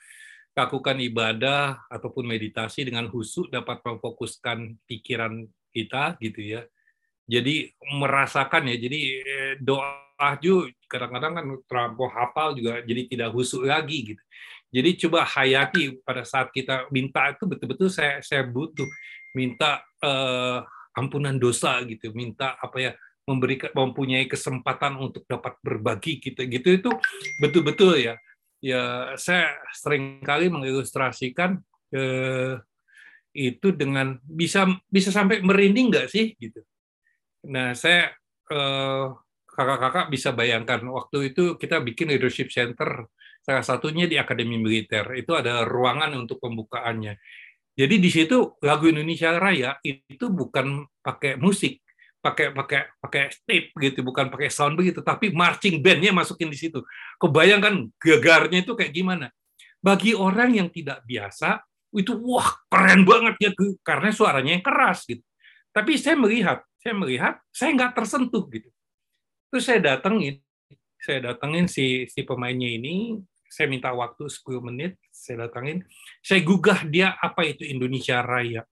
Lakukan ibadah ataupun meditasi dengan husuk dapat memfokuskan pikiran kita gitu ya. Jadi merasakan ya, jadi eh, doa juga kadang-kadang kan terlampau hafal juga jadi tidak husuk lagi gitu. Jadi coba hayati pada saat kita minta itu betul-betul saya saya butuh minta uh, ampunan dosa gitu, minta apa ya memberikan mempunyai kesempatan untuk dapat berbagi gitu. Gitu itu betul-betul ya. Ya saya sering kali mengilustrasikan eh, itu dengan bisa bisa sampai merinding nggak sih gitu. Nah saya eh, kakak-kakak bisa bayangkan waktu itu kita bikin leadership center salah satunya di Akademi Militer itu ada ruangan untuk pembukaannya. Jadi di situ lagu Indonesia Raya itu bukan pakai musik, pakai pakai pakai tape gitu, bukan pakai sound begitu, tapi marching bandnya masukin di situ. Kebayangkan gegarnya itu kayak gimana? Bagi orang yang tidak biasa itu wah keren banget ya karena suaranya yang keras gitu. Tapi saya melihat, saya melihat saya nggak tersentuh gitu Terus saya datengin, saya datengin si si pemainnya ini, saya minta waktu 10 menit, saya datengin, saya gugah dia apa itu Indonesia Raya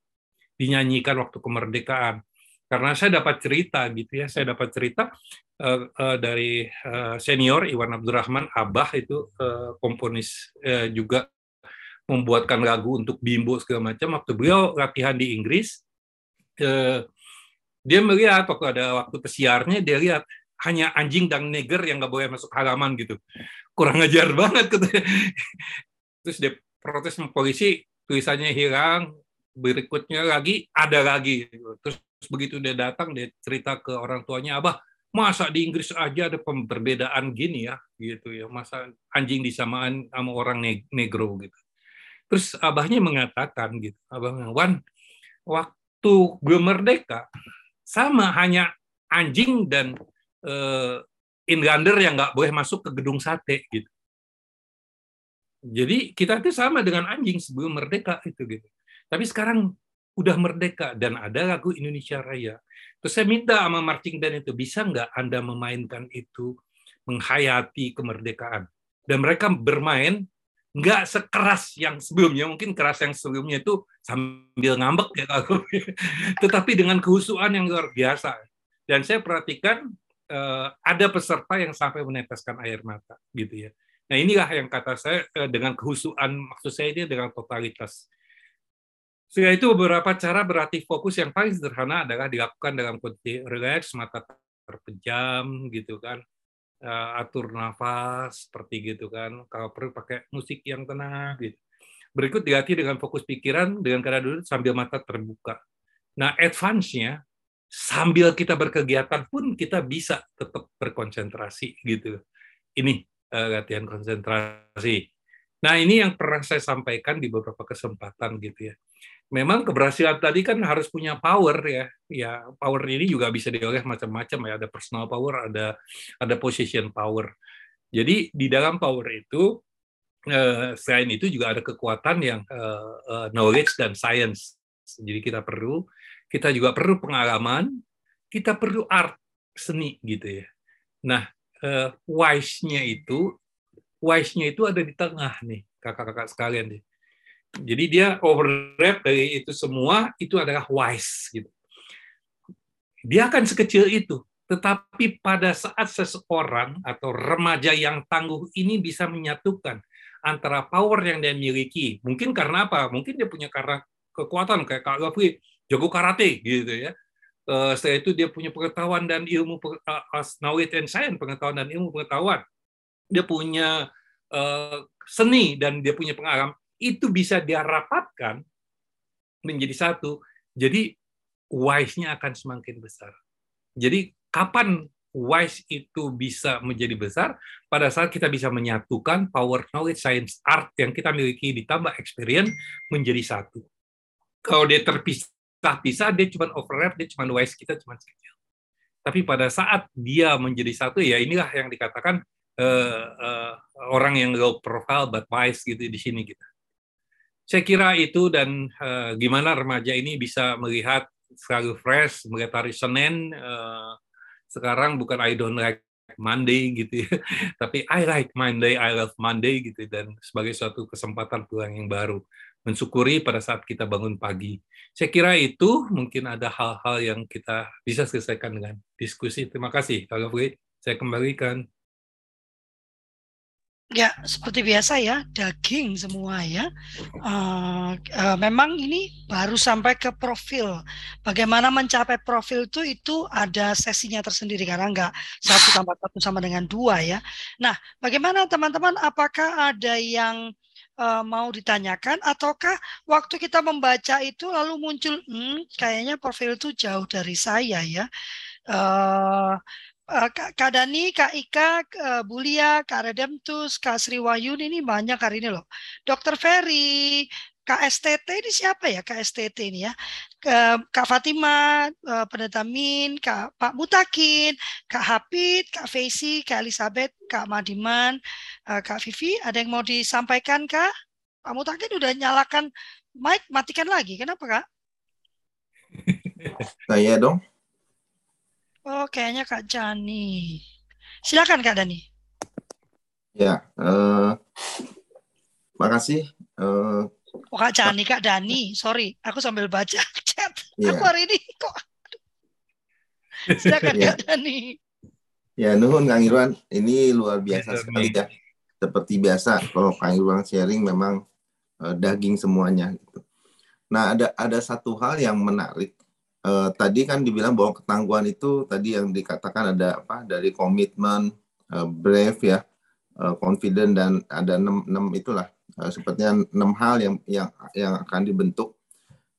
dinyanyikan waktu kemerdekaan. Karena saya dapat cerita gitu ya, saya dapat cerita uh, uh, dari uh, senior Iwan Abdurrahman Abah itu uh, komponis uh, juga membuatkan lagu untuk Bimbo segala macam. Waktu beliau latihan di Inggris, uh, dia melihat waktu ada waktu pesiarnya dia lihat hanya anjing dan neger yang nggak boleh masuk halaman gitu. Kurang ajar banget gitu. terus dia protes sama polisi tulisannya hilang berikutnya lagi ada lagi. Terus begitu dia datang dia cerita ke orang tuanya abah masa di Inggris aja ada perbedaan gini ya? Gitu ya masa anjing disamaan sama orang negro gitu. Terus abahnya mengatakan gitu abah Wan waktu belum merdeka sama hanya anjing dan uh, inlander yang nggak boleh masuk ke gedung sate gitu. Jadi kita itu sama dengan anjing sebelum merdeka itu gitu. Tapi sekarang udah merdeka dan ada lagu Indonesia Raya. Terus saya minta sama marching band itu bisa nggak Anda memainkan itu menghayati kemerdekaan. Dan mereka bermain nggak sekeras yang sebelumnya mungkin keras yang sebelumnya itu sambil ngambek ya kalau tetapi dengan kehusuan yang luar biasa dan saya perhatikan uh, ada peserta yang sampai meneteskan air mata gitu ya nah inilah yang kata saya uh, dengan kehusuan maksud saya ini dengan totalitas sehingga itu beberapa cara berarti fokus yang paling sederhana adalah dilakukan dalam kondisi relax mata terpejam gitu kan uh, atur nafas seperti gitu kan. Kalau perlu pakai musik yang tenang gitu. Berikut dilatih dengan fokus pikiran dengan keadaan duduk sambil mata terbuka. Nah, advance-nya sambil kita berkegiatan pun kita bisa tetap berkonsentrasi gitu. Ini uh, latihan konsentrasi. Nah, ini yang pernah saya sampaikan di beberapa kesempatan gitu ya memang keberhasilan tadi kan harus punya power ya. Ya, power ini juga bisa diolah macam-macam ya. Ada personal power, ada ada position power. Jadi di dalam power itu eh, selain itu juga ada kekuatan yang eh, eh, knowledge dan science. Jadi kita perlu kita juga perlu pengalaman, kita perlu art seni gitu ya. Nah, wise-nya itu wise-nya itu ada di tengah nih, kakak-kakak sekalian nih jadi dia overlap dari itu semua itu adalah wise gitu. Dia akan sekecil itu, tetapi pada saat seseorang atau remaja yang tangguh ini bisa menyatukan antara power yang dia miliki, mungkin karena apa? Mungkin dia punya karena kekuatan kayak Kak Gafri, jago karate gitu ya. Uh, setelah itu dia punya pengetahuan dan ilmu uh, knowledge and science, pengetahuan dan ilmu pengetahuan. Dia punya uh, seni dan dia punya pengalaman itu bisa dia rapatkan menjadi satu. Jadi wise-nya akan semakin besar. Jadi kapan wise itu bisa menjadi besar? Pada saat kita bisa menyatukan power knowledge, science, art yang kita miliki ditambah experience menjadi satu. Kalau dia terpisah-pisah, dia cuma overlap, dia cuma wise kita cuma sekecil. Tapi pada saat dia menjadi satu, ya inilah yang dikatakan uh, uh, orang yang low profile but wise gitu di sini kita saya kira itu dan uh, gimana remaja ini bisa melihat selalu fresh, melihat hari Senin uh, sekarang bukan I don't like Monday gitu ya, tapi I like Monday, I love Monday gitu dan sebagai suatu kesempatan pulang yang baru mensyukuri pada saat kita bangun pagi. Saya kira itu mungkin ada hal-hal yang kita bisa selesaikan dengan diskusi. Terima kasih, Kalau Saya kembalikan. Ya, seperti biasa ya, daging semua ya. Uh, uh, memang ini baru sampai ke profil. Bagaimana mencapai profil itu itu ada sesinya tersendiri karena enggak satu tambah satu sama dengan dua ya. Nah, bagaimana teman-teman? Apakah ada yang uh, mau ditanyakan ataukah waktu kita membaca itu lalu muncul, hmm, kayaknya profil itu jauh dari saya ya. Uh, Kak Dani, Kak Ika, Bulia, Kak Redemptus, Kak Sri Wahyun ini banyak hari ini loh. Dokter Ferry, Kak STT ini siapa ya Kak STT ini ya? Kak Fatima, uh, Pendeta Min, Kak Pak Mutakin, Kak Hapid, Kak Faisy, Kak Elizabeth, Kak Madiman, uh, Kak Vivi, ada yang mau disampaikan Kak? Pak Mutakin udah nyalakan mic, matikan lagi. Kenapa Kak? Saya dong. Oh, kayaknya Kak Jani. Silakan Kak Dani. Ya, uh, makasih. Uh, oh, Kak Jani, Kak Dani. Sorry, aku sambil baca chat. Ya. Aku hari ini kok. Silakan ya. Kak Dani. Ya, nuhun Kang Irwan. Ini luar biasa ya, sekali ya. Seperti biasa, kalau Kang Irwan sharing memang uh, daging semuanya. Gitu. Nah, ada ada satu hal yang menarik uh, tadi kan dibilang bahwa ketangguhan itu tadi yang dikatakan ada apa dari komitmen, uh, brave ya, uh, confident dan ada enam, enam itulah uh, sepertinya enam hal yang yang yang akan dibentuk.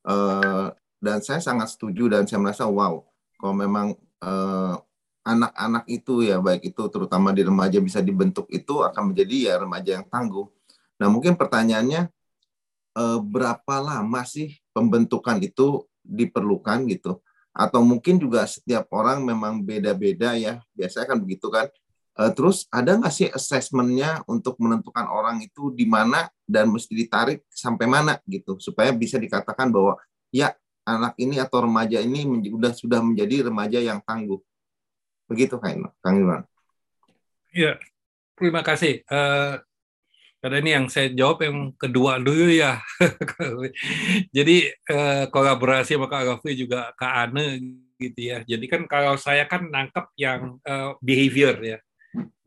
Uh, dan saya sangat setuju dan saya merasa wow kalau memang anak anak-anak itu ya baik itu terutama di remaja bisa dibentuk itu akan menjadi ya remaja yang tangguh. Nah mungkin pertanyaannya uh, berapa lama sih pembentukan itu diperlukan gitu atau mungkin juga setiap orang memang beda-beda ya biasanya kan begitu kan uh, terus ada nggak sih assessmentnya untuk menentukan orang itu di mana dan mesti ditarik sampai mana gitu supaya bisa dikatakan bahwa ya anak ini atau remaja ini sudah sudah menjadi remaja yang tangguh begitu kan Kang Iwan Ya, terima kasih. Uh, karena ini yang saya jawab yang kedua dulu ya. Jadi uh, kolaborasi sama Kak juga Kak Ane gitu ya. Jadi kan kalau saya kan nangkep yang uh, behavior ya.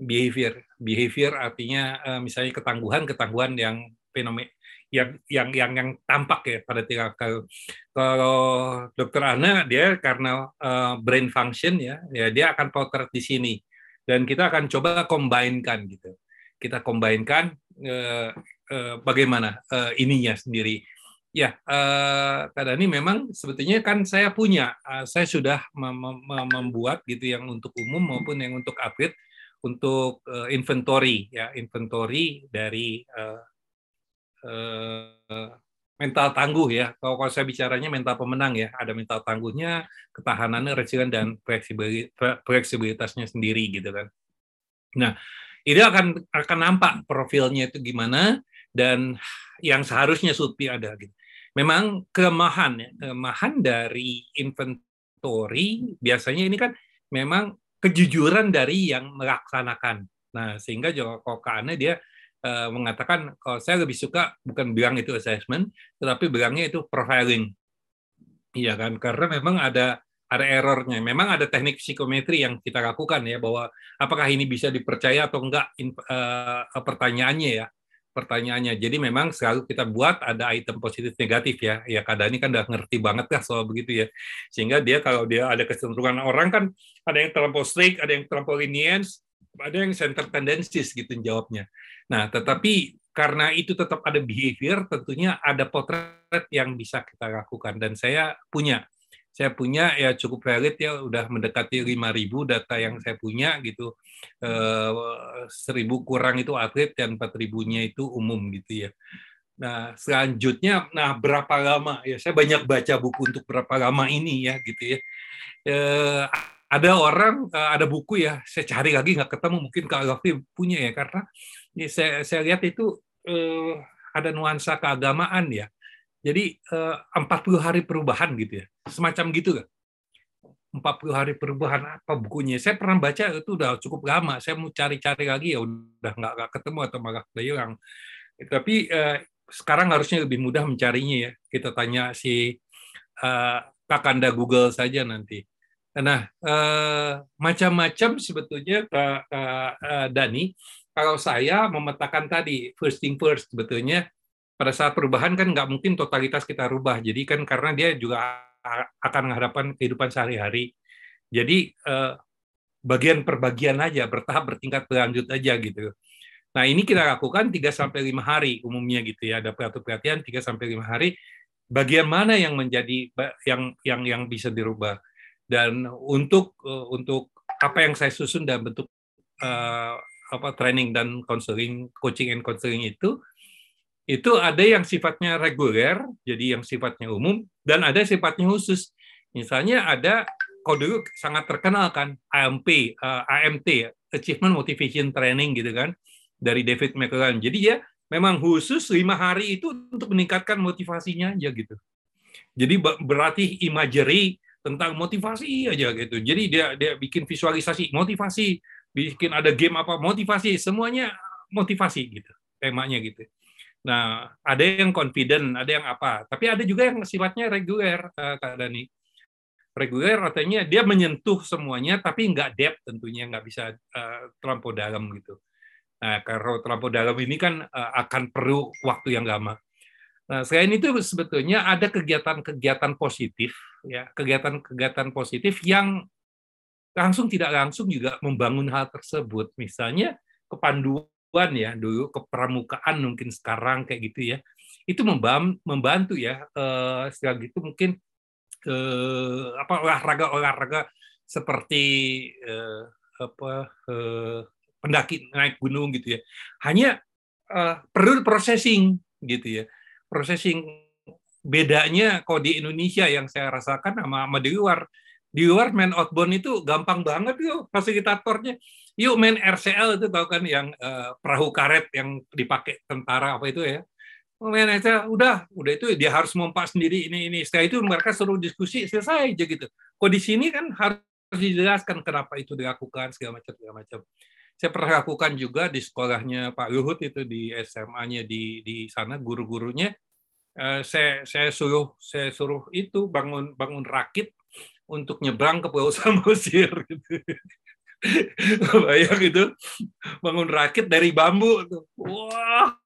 Behavior. Behavior artinya uh, misalnya ketangguhan, ketangguhan yang fenomen yang yang yang yang tampak ya pada tingkat kalau, dokter Ana dia karena uh, brain function ya ya dia akan potret di sini. Dan kita akan coba combine-kan gitu. Kita combine-kan uh, uh, bagaimana ininya sendiri. Ya Kak Dani memang sebetulnya kan saya punya saya sudah mem mem membuat gitu yang untuk umum maupun yang untuk atlet untuk uh, inventory ya inventory dari uh, Eh, mental tangguh ya. Kalau, kalau saya bicaranya mental pemenang ya, ada mental tangguhnya, ketahanannya, resilient dan fleksibilitasnya sendiri gitu kan. Nah, ini akan akan nampak profilnya itu gimana dan yang seharusnya Sutpi ada gitu. Memang kelemahan ya, kelemahan dari inventory biasanya ini kan memang kejujuran dari yang melaksanakan. Nah, sehingga kalau Ane dia uh, mengatakan kalau saya lebih suka bukan bilang itu assessment, tetapi bilangnya itu profiling. Iya kan? Karena memang ada ada errornya. Memang ada teknik psikometri yang kita lakukan ya bahwa apakah ini bisa dipercaya atau enggak uh, pertanyaannya ya pertanyaannya. Jadi memang selalu kita buat ada item positif negatif ya. Ya kadang ini kan udah ngerti banget lah soal begitu ya. Sehingga dia kalau dia ada kecenderungan orang kan ada yang terlampau strict, ada yang terlampau lenience, ada yang center tendencies gitu jawabnya. Nah, tetapi karena itu tetap ada behavior, tentunya ada potret yang bisa kita lakukan. Dan saya punya, saya punya ya cukup valid ya, udah mendekati 5.000 data yang saya punya gitu. Eh, seribu kurang itu atlet dan 4.000-nya itu umum gitu ya. Nah, selanjutnya, nah berapa lama ya? Saya banyak baca buku untuk berapa lama ini ya gitu ya. Eh, ada orang, eh, ada buku ya, saya cari lagi nggak ketemu, mungkin Kak Gafi punya ya, karena ya, saya, saya lihat itu eh, ada nuansa keagamaan ya. Jadi eh, 40 hari perubahan gitu ya, semacam gitu kan. 40 hari perubahan apa bukunya? Saya pernah baca itu udah cukup lama. Saya mau cari-cari lagi ya udah nggak, nggak ketemu atau malah hilang. Tapi eh, sekarang harusnya lebih mudah mencarinya ya. Kita tanya si uh, Kakanda Google saja nanti. Nah, eh, macam-macam sebetulnya Kak eh, Dani kalau saya memetakan tadi first thing first sebetulnya pada saat perubahan kan nggak mungkin totalitas kita rubah. Jadi kan karena dia juga akan menghadapkan kehidupan sehari-hari. Jadi eh, bagian per bagian aja bertahap bertingkat berlanjut aja gitu. Nah ini kita lakukan 3 sampai lima hari umumnya gitu ya. Ada perhatian perhatian 3 sampai lima hari bagian mana yang menjadi yang yang yang bisa dirubah. Dan untuk eh, untuk apa yang saya susun dalam bentuk uh, apa training dan counseling, coaching and counseling itu itu ada yang sifatnya reguler, jadi yang sifatnya umum dan ada sifatnya khusus. Misalnya ada dulu sangat terkenal kan AMP, eh, AMT, Achievement Motivation Training gitu kan dari David McLaren. Jadi ya memang khusus lima hari itu untuk meningkatkan motivasinya aja gitu. Jadi berarti imagery tentang motivasi aja gitu. Jadi dia dia bikin visualisasi motivasi bikin ada game apa motivasi semuanya motivasi gitu temanya gitu nah ada yang confident ada yang apa. Tapi ada juga yang sifatnya reguler uh, kak Dani. Reguler artinya dia menyentuh semuanya tapi nggak depth tentunya nggak bisa uh, terlampau dalam gitu. Nah kalau terlampau dalam ini kan uh, akan perlu waktu yang lama. Nah, selain itu sebetulnya ada kegiatan-kegiatan positif, ya, kegiatan-kegiatan positif yang langsung tidak langsung juga membangun hal tersebut. Misalnya kepanduan ya dulu kepramukaan mungkin sekarang kayak gitu ya. Itu membantu ya eh, setelah gitu mungkin eh, apa olahraga-olahraga seperti eh, apa eh, pendaki naik gunung gitu ya. Hanya eh, perlu processing gitu ya. Processing bedanya kalau di Indonesia yang saya rasakan sama, sama di luar di luar main outbound itu gampang banget yuk fasilitatornya. Yuk main RCL itu tahu kan yang uh, perahu karet yang dipakai tentara apa itu ya. Main aja udah, udah itu dia harus mompa sendiri ini ini. Setelah itu mereka suruh diskusi selesai aja gitu. Kok di sini kan harus dijelaskan kenapa itu dilakukan segala macam segala macam. saya pernah lakukan juga di sekolahnya Pak Luhut itu di SMA-nya di di sana guru-gurunya uh, saya saya suruh saya suruh itu bangun bangun rakit untuk nyebrang ke Pulau Samosir gitu. Bayang itu bangun rakit dari bambu. Wah,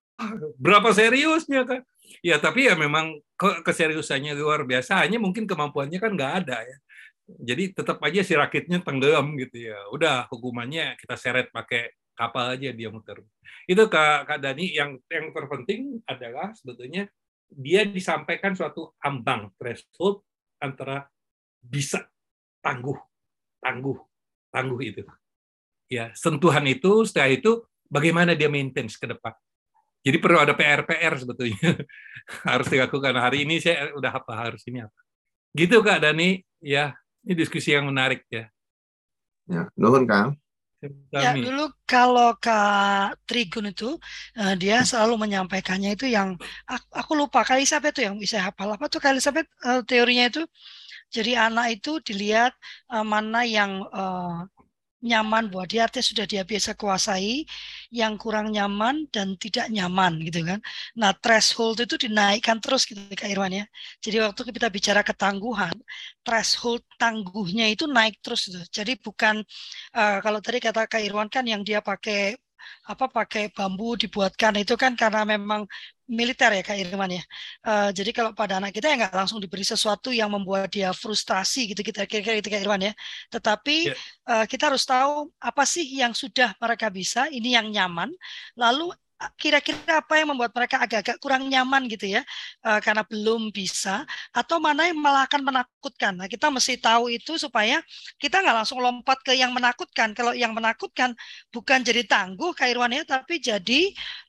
berapa seriusnya kan? Ya tapi ya memang keseriusannya luar biasa. Hanya mungkin kemampuannya kan nggak ada ya. Jadi tetap aja si rakitnya tenggelam gitu ya. Udah hukumannya kita seret pakai kapal aja dia muter. Itu Kak, Kak Dani yang yang terpenting adalah sebetulnya dia disampaikan suatu ambang threshold antara bisa tangguh, tangguh, tangguh itu. Ya, sentuhan itu setelah itu bagaimana dia maintain ke depan. Jadi perlu ada PR-PR sebetulnya harus dilakukan. Hari ini saya udah apa harus ini apa. Gitu Kak Dani, ya ini diskusi yang menarik ya. Ya, nuhun Kang. Ya dulu kalau Kak Trigun itu uh, dia selalu menyampaikannya itu yang aku, lupa kali Elizabeth itu yang bisa hafal apa tuh kali Elizabeth uh, teorinya itu jadi anak itu dilihat uh, mana yang uh, nyaman buat dia. Artinya sudah dia biasa kuasai yang kurang nyaman dan tidak nyaman gitu kan. Nah threshold itu dinaikkan terus gitu Kak Irwan ya. Jadi waktu kita bicara ketangguhan threshold tangguhnya itu naik terus gitu. jadi bukan uh, kalau tadi kata Kak Irwan kan yang dia pakai apa pakai bambu dibuatkan itu kan karena memang militer ya Kak Irman ya. Uh, jadi kalau pada anak kita ya nggak langsung diberi sesuatu yang membuat dia frustasi gitu kita kira-kira itu Kak Irman ya. Tetapi yeah. Ya. uh, kita harus tahu apa sih yang sudah mereka bisa, ini yang nyaman. Lalu kira-kira apa yang membuat mereka agak-agak kurang nyaman gitu ya uh, karena belum bisa atau mana yang malah akan menakutkan? Nah kita mesti tahu itu supaya kita nggak langsung lompat ke yang menakutkan. Kalau yang menakutkan bukan jadi tangguh Kak Irwan ya tapi jadi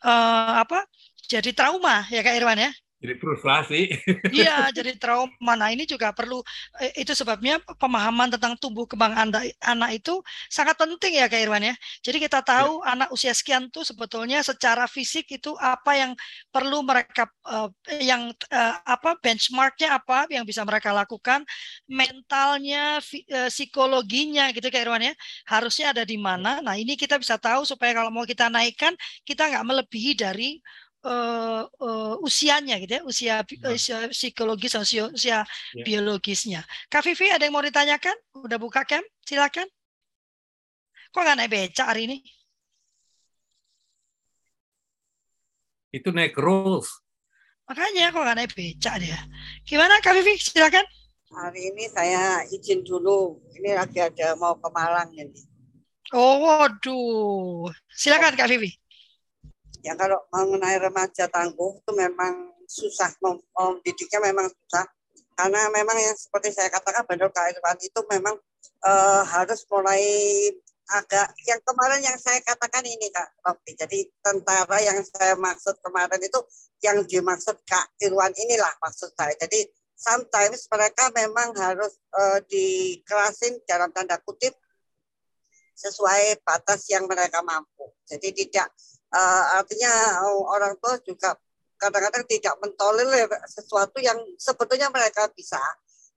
uh, apa jadi trauma ya Kak Irwan ya jadi frustrasi. Iya, jadi trauma. Nah, ini juga perlu eh, itu sebabnya pemahaman tentang tumbuh kembang anak, anak itu sangat penting ya Kak Irwan ya. Jadi kita tahu ya. anak usia sekian tuh sebetulnya secara fisik itu apa yang perlu mereka uh, yang uh, apa benchmarknya apa yang bisa mereka lakukan, mentalnya, uh, psikologinya gitu Kak Irwan ya. Harusnya ada di mana. Nah, ini kita bisa tahu supaya kalau mau kita naikkan kita nggak melebihi dari uh, uh, usianya gitu ya, usia, nah. usia psikologis usia, usia ya. biologisnya. Kak Vivi ada yang mau ditanyakan? Udah buka cam? Silakan. Kok nggak naik beca hari ini? Itu naik rules. Makanya kok nggak naik beca dia. Gimana Kak Vivi? Silakan. Hari ini saya izin dulu. Ini lagi ada mau ke Malang ini. Oh, waduh. Silakan Kak Vivi ya kalau mengenai remaja tangguh itu memang susah mendidiknya memang susah. Karena memang yang seperti saya katakan benar kehidupan itu memang uh, harus mulai agak yang kemarin yang saya katakan ini kak Robi jadi tentara yang saya maksud kemarin itu yang dimaksud kak Irwan inilah maksud saya. Jadi sometimes mereka memang harus uh, dikerasin dalam tanda kutip sesuai batas yang mereka mampu. Jadi tidak uh, artinya uh, orang tua juga kadang-kadang tidak mentolerir sesuatu yang sebetulnya mereka bisa,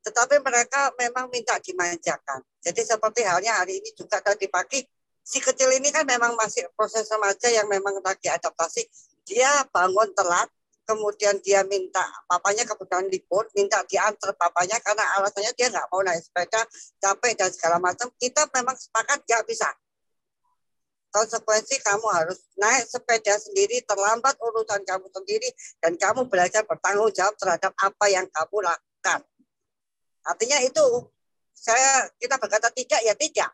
tetapi mereka memang minta dimanjakan. Jadi seperti halnya hari ini juga tadi pagi, si kecil ini kan memang masih proses remaja yang memang lagi adaptasi. Dia bangun telat, kemudian dia minta papanya kebetulan libur, minta diantar papanya karena alasannya dia nggak mau naik sepeda, capek dan segala macam. Kita memang sepakat nggak bisa konsekuensi kamu harus naik sepeda sendiri, terlambat urusan kamu sendiri, dan kamu belajar bertanggung jawab terhadap apa yang kamu lakukan. Artinya itu, saya kita berkata tidak ya tidak.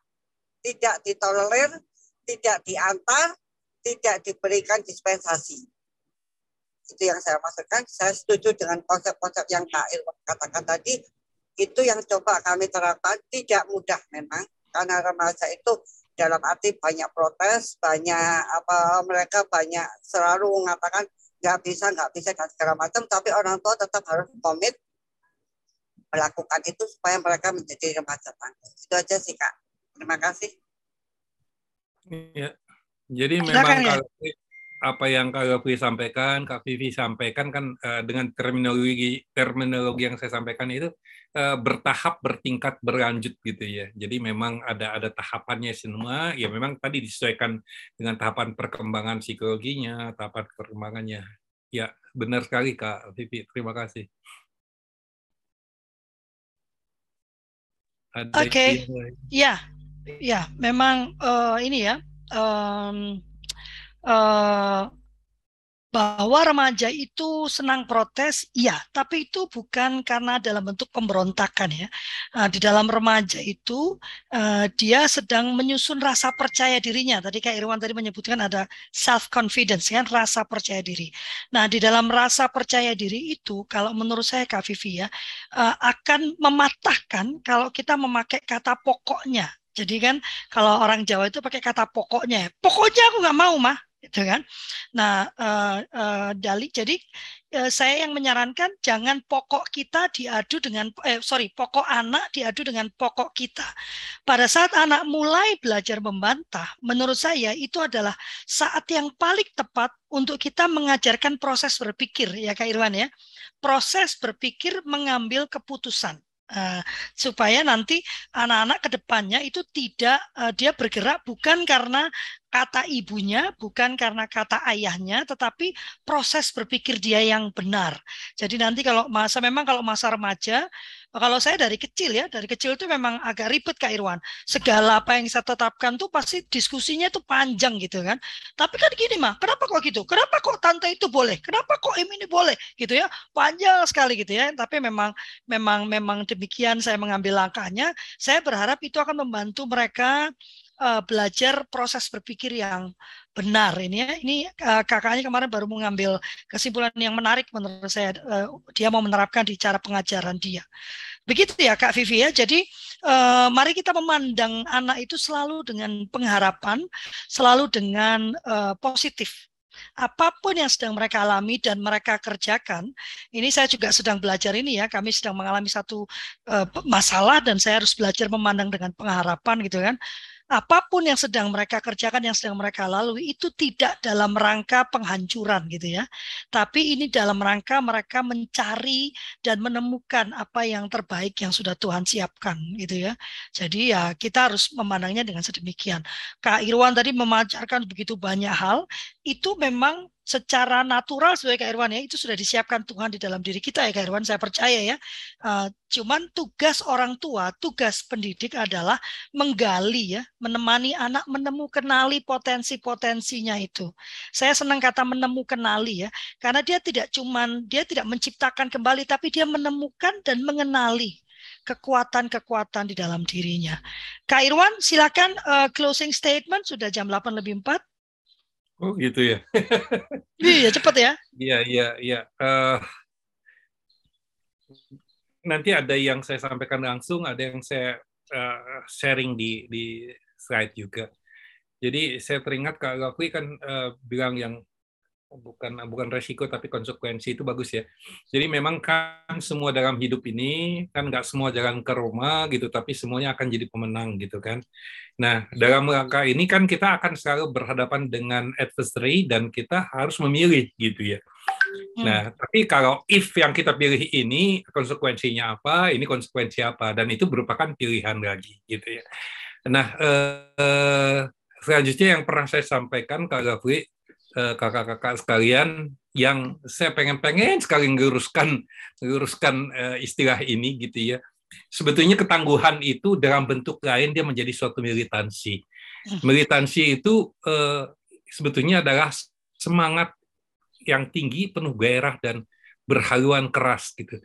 Tidak ditolerir, tidak diantar, tidak diberikan dispensasi. Itu yang saya maksudkan. Saya setuju dengan konsep-konsep yang Kak Irwan katakan tadi. Itu yang coba kami terapkan. Tidak mudah memang. Karena remaja itu dalam arti banyak protes, banyak apa mereka banyak selalu mengatakan nggak bisa, nggak bisa dan segala macam, tapi orang tua tetap harus komit melakukan itu supaya mereka menjadi remaja tangguh. Itu aja sih kak. Terima kasih. Ya. Jadi memang kalau apa yang Kak Gafri sampaikan, Kak Vivi sampaikan kan uh, dengan terminologi terminologi yang saya sampaikan itu uh, bertahap, bertingkat, berlanjut gitu ya. Jadi memang ada ada tahapannya semua. Ya memang tadi disesuaikan dengan tahapan perkembangan psikologinya, tahapan perkembangannya. Ya benar sekali Kak Vivi. Terima kasih. Oke, okay. ya, ya, memang uh, ini ya. Um, uh, bahwa remaja itu senang protes, iya, tapi itu bukan karena dalam bentuk pemberontakan ya. Uh, di dalam remaja itu uh, dia sedang menyusun rasa percaya dirinya. Tadi kayak Irwan tadi menyebutkan ada self confidence kan, rasa percaya diri. Nah, di dalam rasa percaya diri itu, kalau menurut saya Kak Vivi ya, akan mematahkan kalau kita memakai kata pokoknya. Jadi kan kalau orang Jawa itu pakai kata pokoknya, pokoknya aku nggak mau mah, gitu kan. Nah, uh, uh, Dali, jadi uh, saya yang menyarankan jangan pokok kita diadu dengan, eh, sorry, pokok anak diadu dengan pokok kita. Pada saat anak mulai belajar membantah, menurut saya itu adalah saat yang paling tepat untuk kita mengajarkan proses berpikir, ya Kak Irwan ya. Proses berpikir mengambil keputusan. Uh, supaya nanti anak-anak ke depannya itu tidak uh, dia bergerak bukan karena kata ibunya, bukan karena kata ayahnya, tetapi proses berpikir dia yang benar. Jadi nanti kalau masa memang kalau masa remaja, kalau saya dari kecil ya, dari kecil itu memang agak ribet Kak Irwan. Segala apa yang saya tetapkan tuh pasti diskusinya tuh panjang gitu kan. Tapi kan gini mah, kenapa kok gitu? Kenapa kok tante itu boleh? Kenapa kok im ini boleh? Gitu ya. Panjang sekali gitu ya. Tapi memang memang memang demikian saya mengambil langkahnya. Saya berharap itu akan membantu mereka uh, belajar proses berpikir yang benar ini ya. Ini uh, kakaknya kemarin baru mengambil kesimpulan yang menarik menurut saya. Uh, dia mau menerapkan di cara pengajaran dia. Begitu ya Kak Vivi ya. Jadi uh, mari kita memandang anak itu selalu dengan pengharapan, selalu dengan uh, positif apa pun yang sedang mereka alami dan mereka kerjakan, ini saya juga sedang belajar ini ya, kami sedang mengalami satu uh, masalah dan saya harus belajar memandang dengan pengharapan gitu kan apa pun yang sedang mereka kerjakan, yang sedang mereka lalui itu tidak dalam rangka penghancuran gitu ya. Tapi ini dalam rangka mereka mencari dan menemukan apa yang terbaik yang sudah Tuhan siapkan gitu ya. Jadi ya kita harus memandangnya dengan sedemikian. Kak Irwan tadi memacarkan begitu banyak hal, itu memang secara natural sebagai Kak Irwan ya itu sudah disiapkan Tuhan di dalam diri kita ya Kak Irwan saya percaya ya uh, cuman tugas orang tua tugas pendidik adalah menggali ya menemani anak menemukan kenali potensi-potensinya itu saya senang kata menemukan kenali ya karena dia tidak cuman dia tidak menciptakan kembali tapi dia menemukan dan mengenali kekuatan-kekuatan di dalam dirinya. Kak Irwan, silakan uh, closing statement sudah jam 8 lebih 4. Oh gitu ya. iya cepat ya. Iya iya iya. Uh, nanti ada yang saya sampaikan langsung, ada yang saya uh, sharing di di slide juga. Jadi saya teringat Kak Gakwi kan uh, bilang yang bukan bukan resiko tapi konsekuensi itu bagus ya. Jadi memang kan semua dalam hidup ini kan nggak semua jalan ke Roma gitu, tapi semuanya akan jadi pemenang gitu kan. Nah dalam rangka ini kan kita akan selalu berhadapan dengan adversary dan kita harus memilih gitu ya. Hmm. Nah tapi kalau if yang kita pilih ini konsekuensinya apa, ini konsekuensi apa, dan itu merupakan pilihan lagi gitu ya. Nah eh, selanjutnya yang pernah saya sampaikan Kak Gafri kakak-kakak sekalian yang saya pengen-pengen sekali nguruskan nguruskan uh, istilah ini gitu ya. Sebetulnya ketangguhan itu dalam bentuk lain dia menjadi suatu militansi. Hmm. Militansi itu uh, sebetulnya adalah semangat yang tinggi, penuh gairah dan berhaluan keras gitu.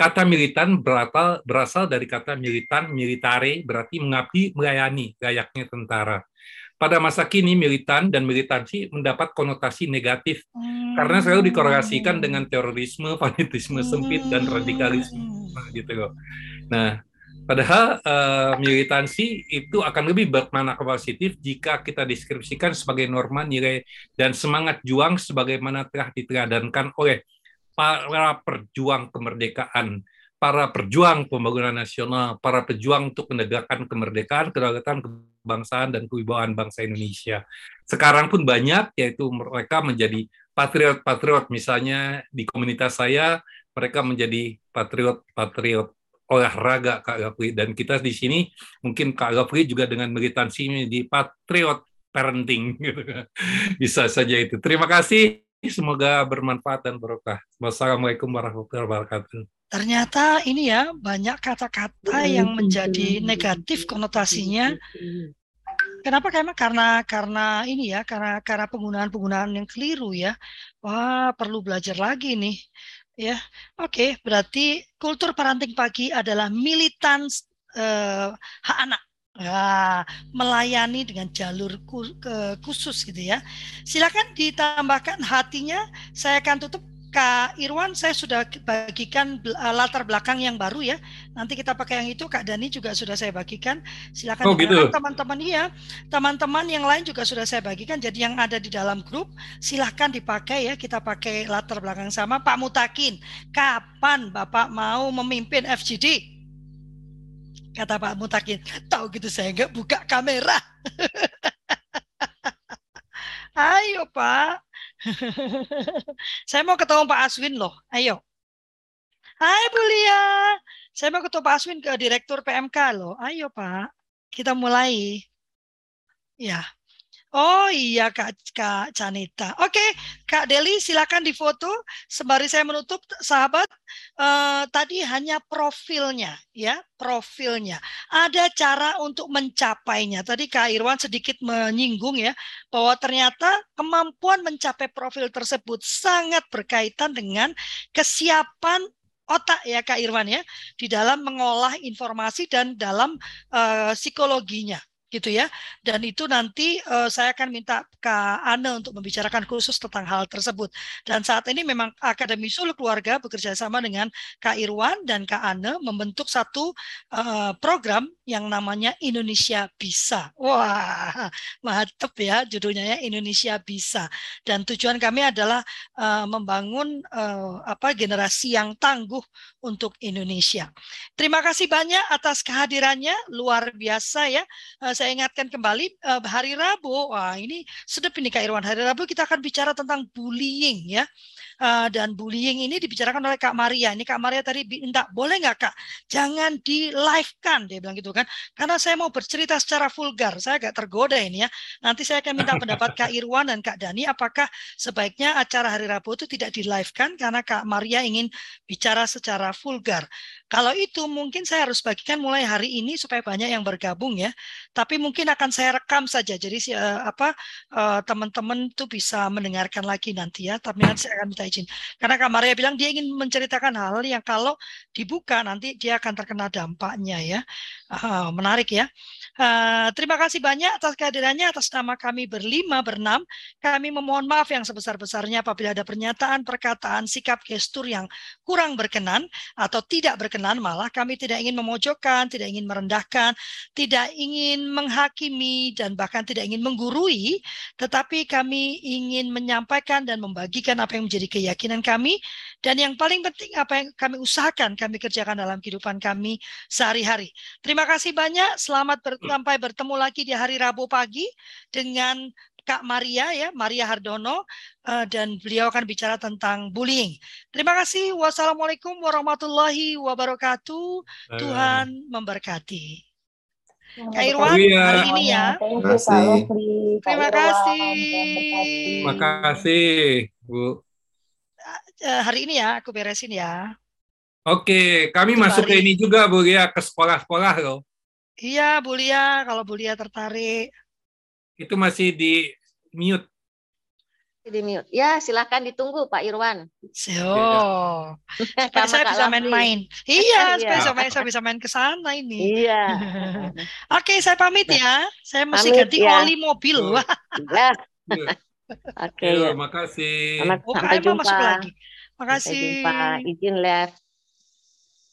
Kata militan berasal berasal dari kata militan, militare berarti mengabdi, melayani, layaknya tentara pada masa kini militan dan militansi mendapat konotasi negatif hmm. karena selalu dikorelasikan dengan terorisme, fanatisme sempit dan radikalisme hmm. gitu loh. Nah, padahal uh, militansi itu akan lebih bermakna positif jika kita deskripsikan sebagai norma nilai dan semangat juang sebagaimana telah diteladankan oleh para perjuang kemerdekaan para pejuang pembangunan nasional, para pejuang untuk menegakkan kemerdekaan, kedaulatan kebangsaan dan kewibawaan bangsa Indonesia. Sekarang pun banyak yaitu mereka menjadi patriot-patriot misalnya di komunitas saya mereka menjadi patriot-patriot olahraga Kak Gafri dan kita di sini mungkin Kak Gafri juga dengan militansi di patriot parenting bisa saja itu. Terima kasih semoga bermanfaat dan berkah. Wassalamualaikum warahmatullahi wabarakatuh ternyata ini ya banyak kata-kata yang menjadi negatif konotasinya. Kenapa? Karena karena karena ini ya, karena karena penggunaan-penggunaan yang keliru ya. Wah, perlu belajar lagi nih. Ya, oke. berarti kultur parenting pagi adalah militan eh, hak anak. Ya, melayani dengan jalur khusus gitu ya. Silakan ditambahkan hatinya. Saya akan tutup Kak Irwan, saya sudah bagikan uh, latar belakang yang baru ya. Nanti kita pakai yang itu. Kak Dani juga sudah saya bagikan. Silakan oh, gitu. teman-teman iya. Teman-teman yang lain juga sudah saya bagikan. Jadi yang ada di dalam grup silahkan dipakai ya. Kita pakai latar belakang sama. Pak Mutakin, kapan Bapak mau memimpin FGD? Kata Pak Mutakin, tahu gitu saya nggak buka kamera. Ayo Pak, saya mau ketemu Pak Aswin loh. Ayo. Hai Bu Lia. Saya mau ketemu Pak Aswin ke Direktur PMK loh. Ayo Pak. Kita mulai. Ya. Oh iya Kak, Kak Canita. Oke, Kak Deli silakan difoto. Sembari saya menutup, sahabat, eh, tadi hanya profilnya, ya, profilnya. Ada cara untuk mencapainya. Tadi Kak Irwan sedikit menyinggung ya, bahwa ternyata kemampuan mencapai profil tersebut sangat berkaitan dengan kesiapan otak ya Kak Irwan ya di dalam mengolah informasi dan dalam uh, psikologinya gitu ya. Dan itu nanti uh, saya akan minta Kak Ane untuk membicarakan khusus tentang hal tersebut. Dan saat ini memang Akademi Sulu Keluarga bekerja sama dengan Kak Irwan dan Kak Ane membentuk satu uh, program yang namanya Indonesia Bisa. Wah, mantep ya judulnya ya Indonesia Bisa. Dan tujuan kami adalah uh, membangun uh, apa generasi yang tangguh untuk Indonesia. Terima kasih banyak atas kehadirannya, luar biasa ya. Uh, saya ingatkan kembali uh, hari Rabu. Wah, ini sedap ini Kak Irwan. Hari Rabu kita akan bicara tentang bullying ya. Uh, dan bullying ini dibicarakan oleh Kak Maria. Ini Kak Maria tadi minta, boleh nggak Kak? Jangan di live kan, dia bilang gitu kan. Karena saya mau bercerita secara vulgar, saya agak tergoda ini ya. Nanti saya akan minta pendapat Kak Irwan dan Kak Dani, apakah sebaiknya acara hari Rabu itu tidak di live kan? Karena Kak Maria ingin bicara secara vulgar. Kalau itu mungkin saya harus bagikan mulai hari ini supaya banyak yang bergabung ya. Tapi mungkin akan saya rekam saja. Jadi uh, apa uh, teman-teman tuh bisa mendengarkan lagi nanti ya. Tapi nanti saya akan minta izin. Karena Kak Maria bilang dia ingin menceritakan hal yang kalau dibuka nanti dia akan terkena dampaknya ya. Uh, menarik ya. Uh, terima kasih banyak atas kehadirannya atas nama kami berlima berenam. Kami memohon maaf yang sebesar-besarnya apabila ada pernyataan, perkataan, sikap, gestur yang kurang berkenan atau tidak berkenan berkenan, malah kami tidak ingin memojokkan, tidak ingin merendahkan, tidak ingin menghakimi, dan bahkan tidak ingin menggurui, tetapi kami ingin menyampaikan dan membagikan apa yang menjadi keyakinan kami, dan yang paling penting apa yang kami usahakan, kami kerjakan dalam kehidupan kami sehari-hari. Terima kasih banyak, selamat ber sampai bertemu lagi di hari Rabu pagi dengan Kak Maria ya, Maria Hardono uh, dan beliau akan bicara tentang bullying. Terima kasih. Wassalamualaikum warahmatullahi wabarakatuh. Uh. Tuhan memberkati. Kak Irwan iya. hari ini ya. Terima kasih. Terima kasih. Terima kasih, Bu. Uh, hari ini ya, aku beresin ya. Oke, kami masuk hari. ke ini juga, Bu ya, ke sekolah-sekolah loh. Iya, Bu Lia, kalau Bu Lia tertarik. Itu masih di mute. Di mute. Ya, silahkan ditunggu Pak Irwan. Oh, supaya saya bisa main-main. Iya, supaya saya, saya bisa main ke sana ini. Iya. Oke, saya pamit ya. Saya mesti pamit, ganti ya. oli mobil. Oh. Ya. Oke. Okay. makasih. Selamat sampai jumpa. Masuk lagi. Makasih. Sampai jumpa. Izin left.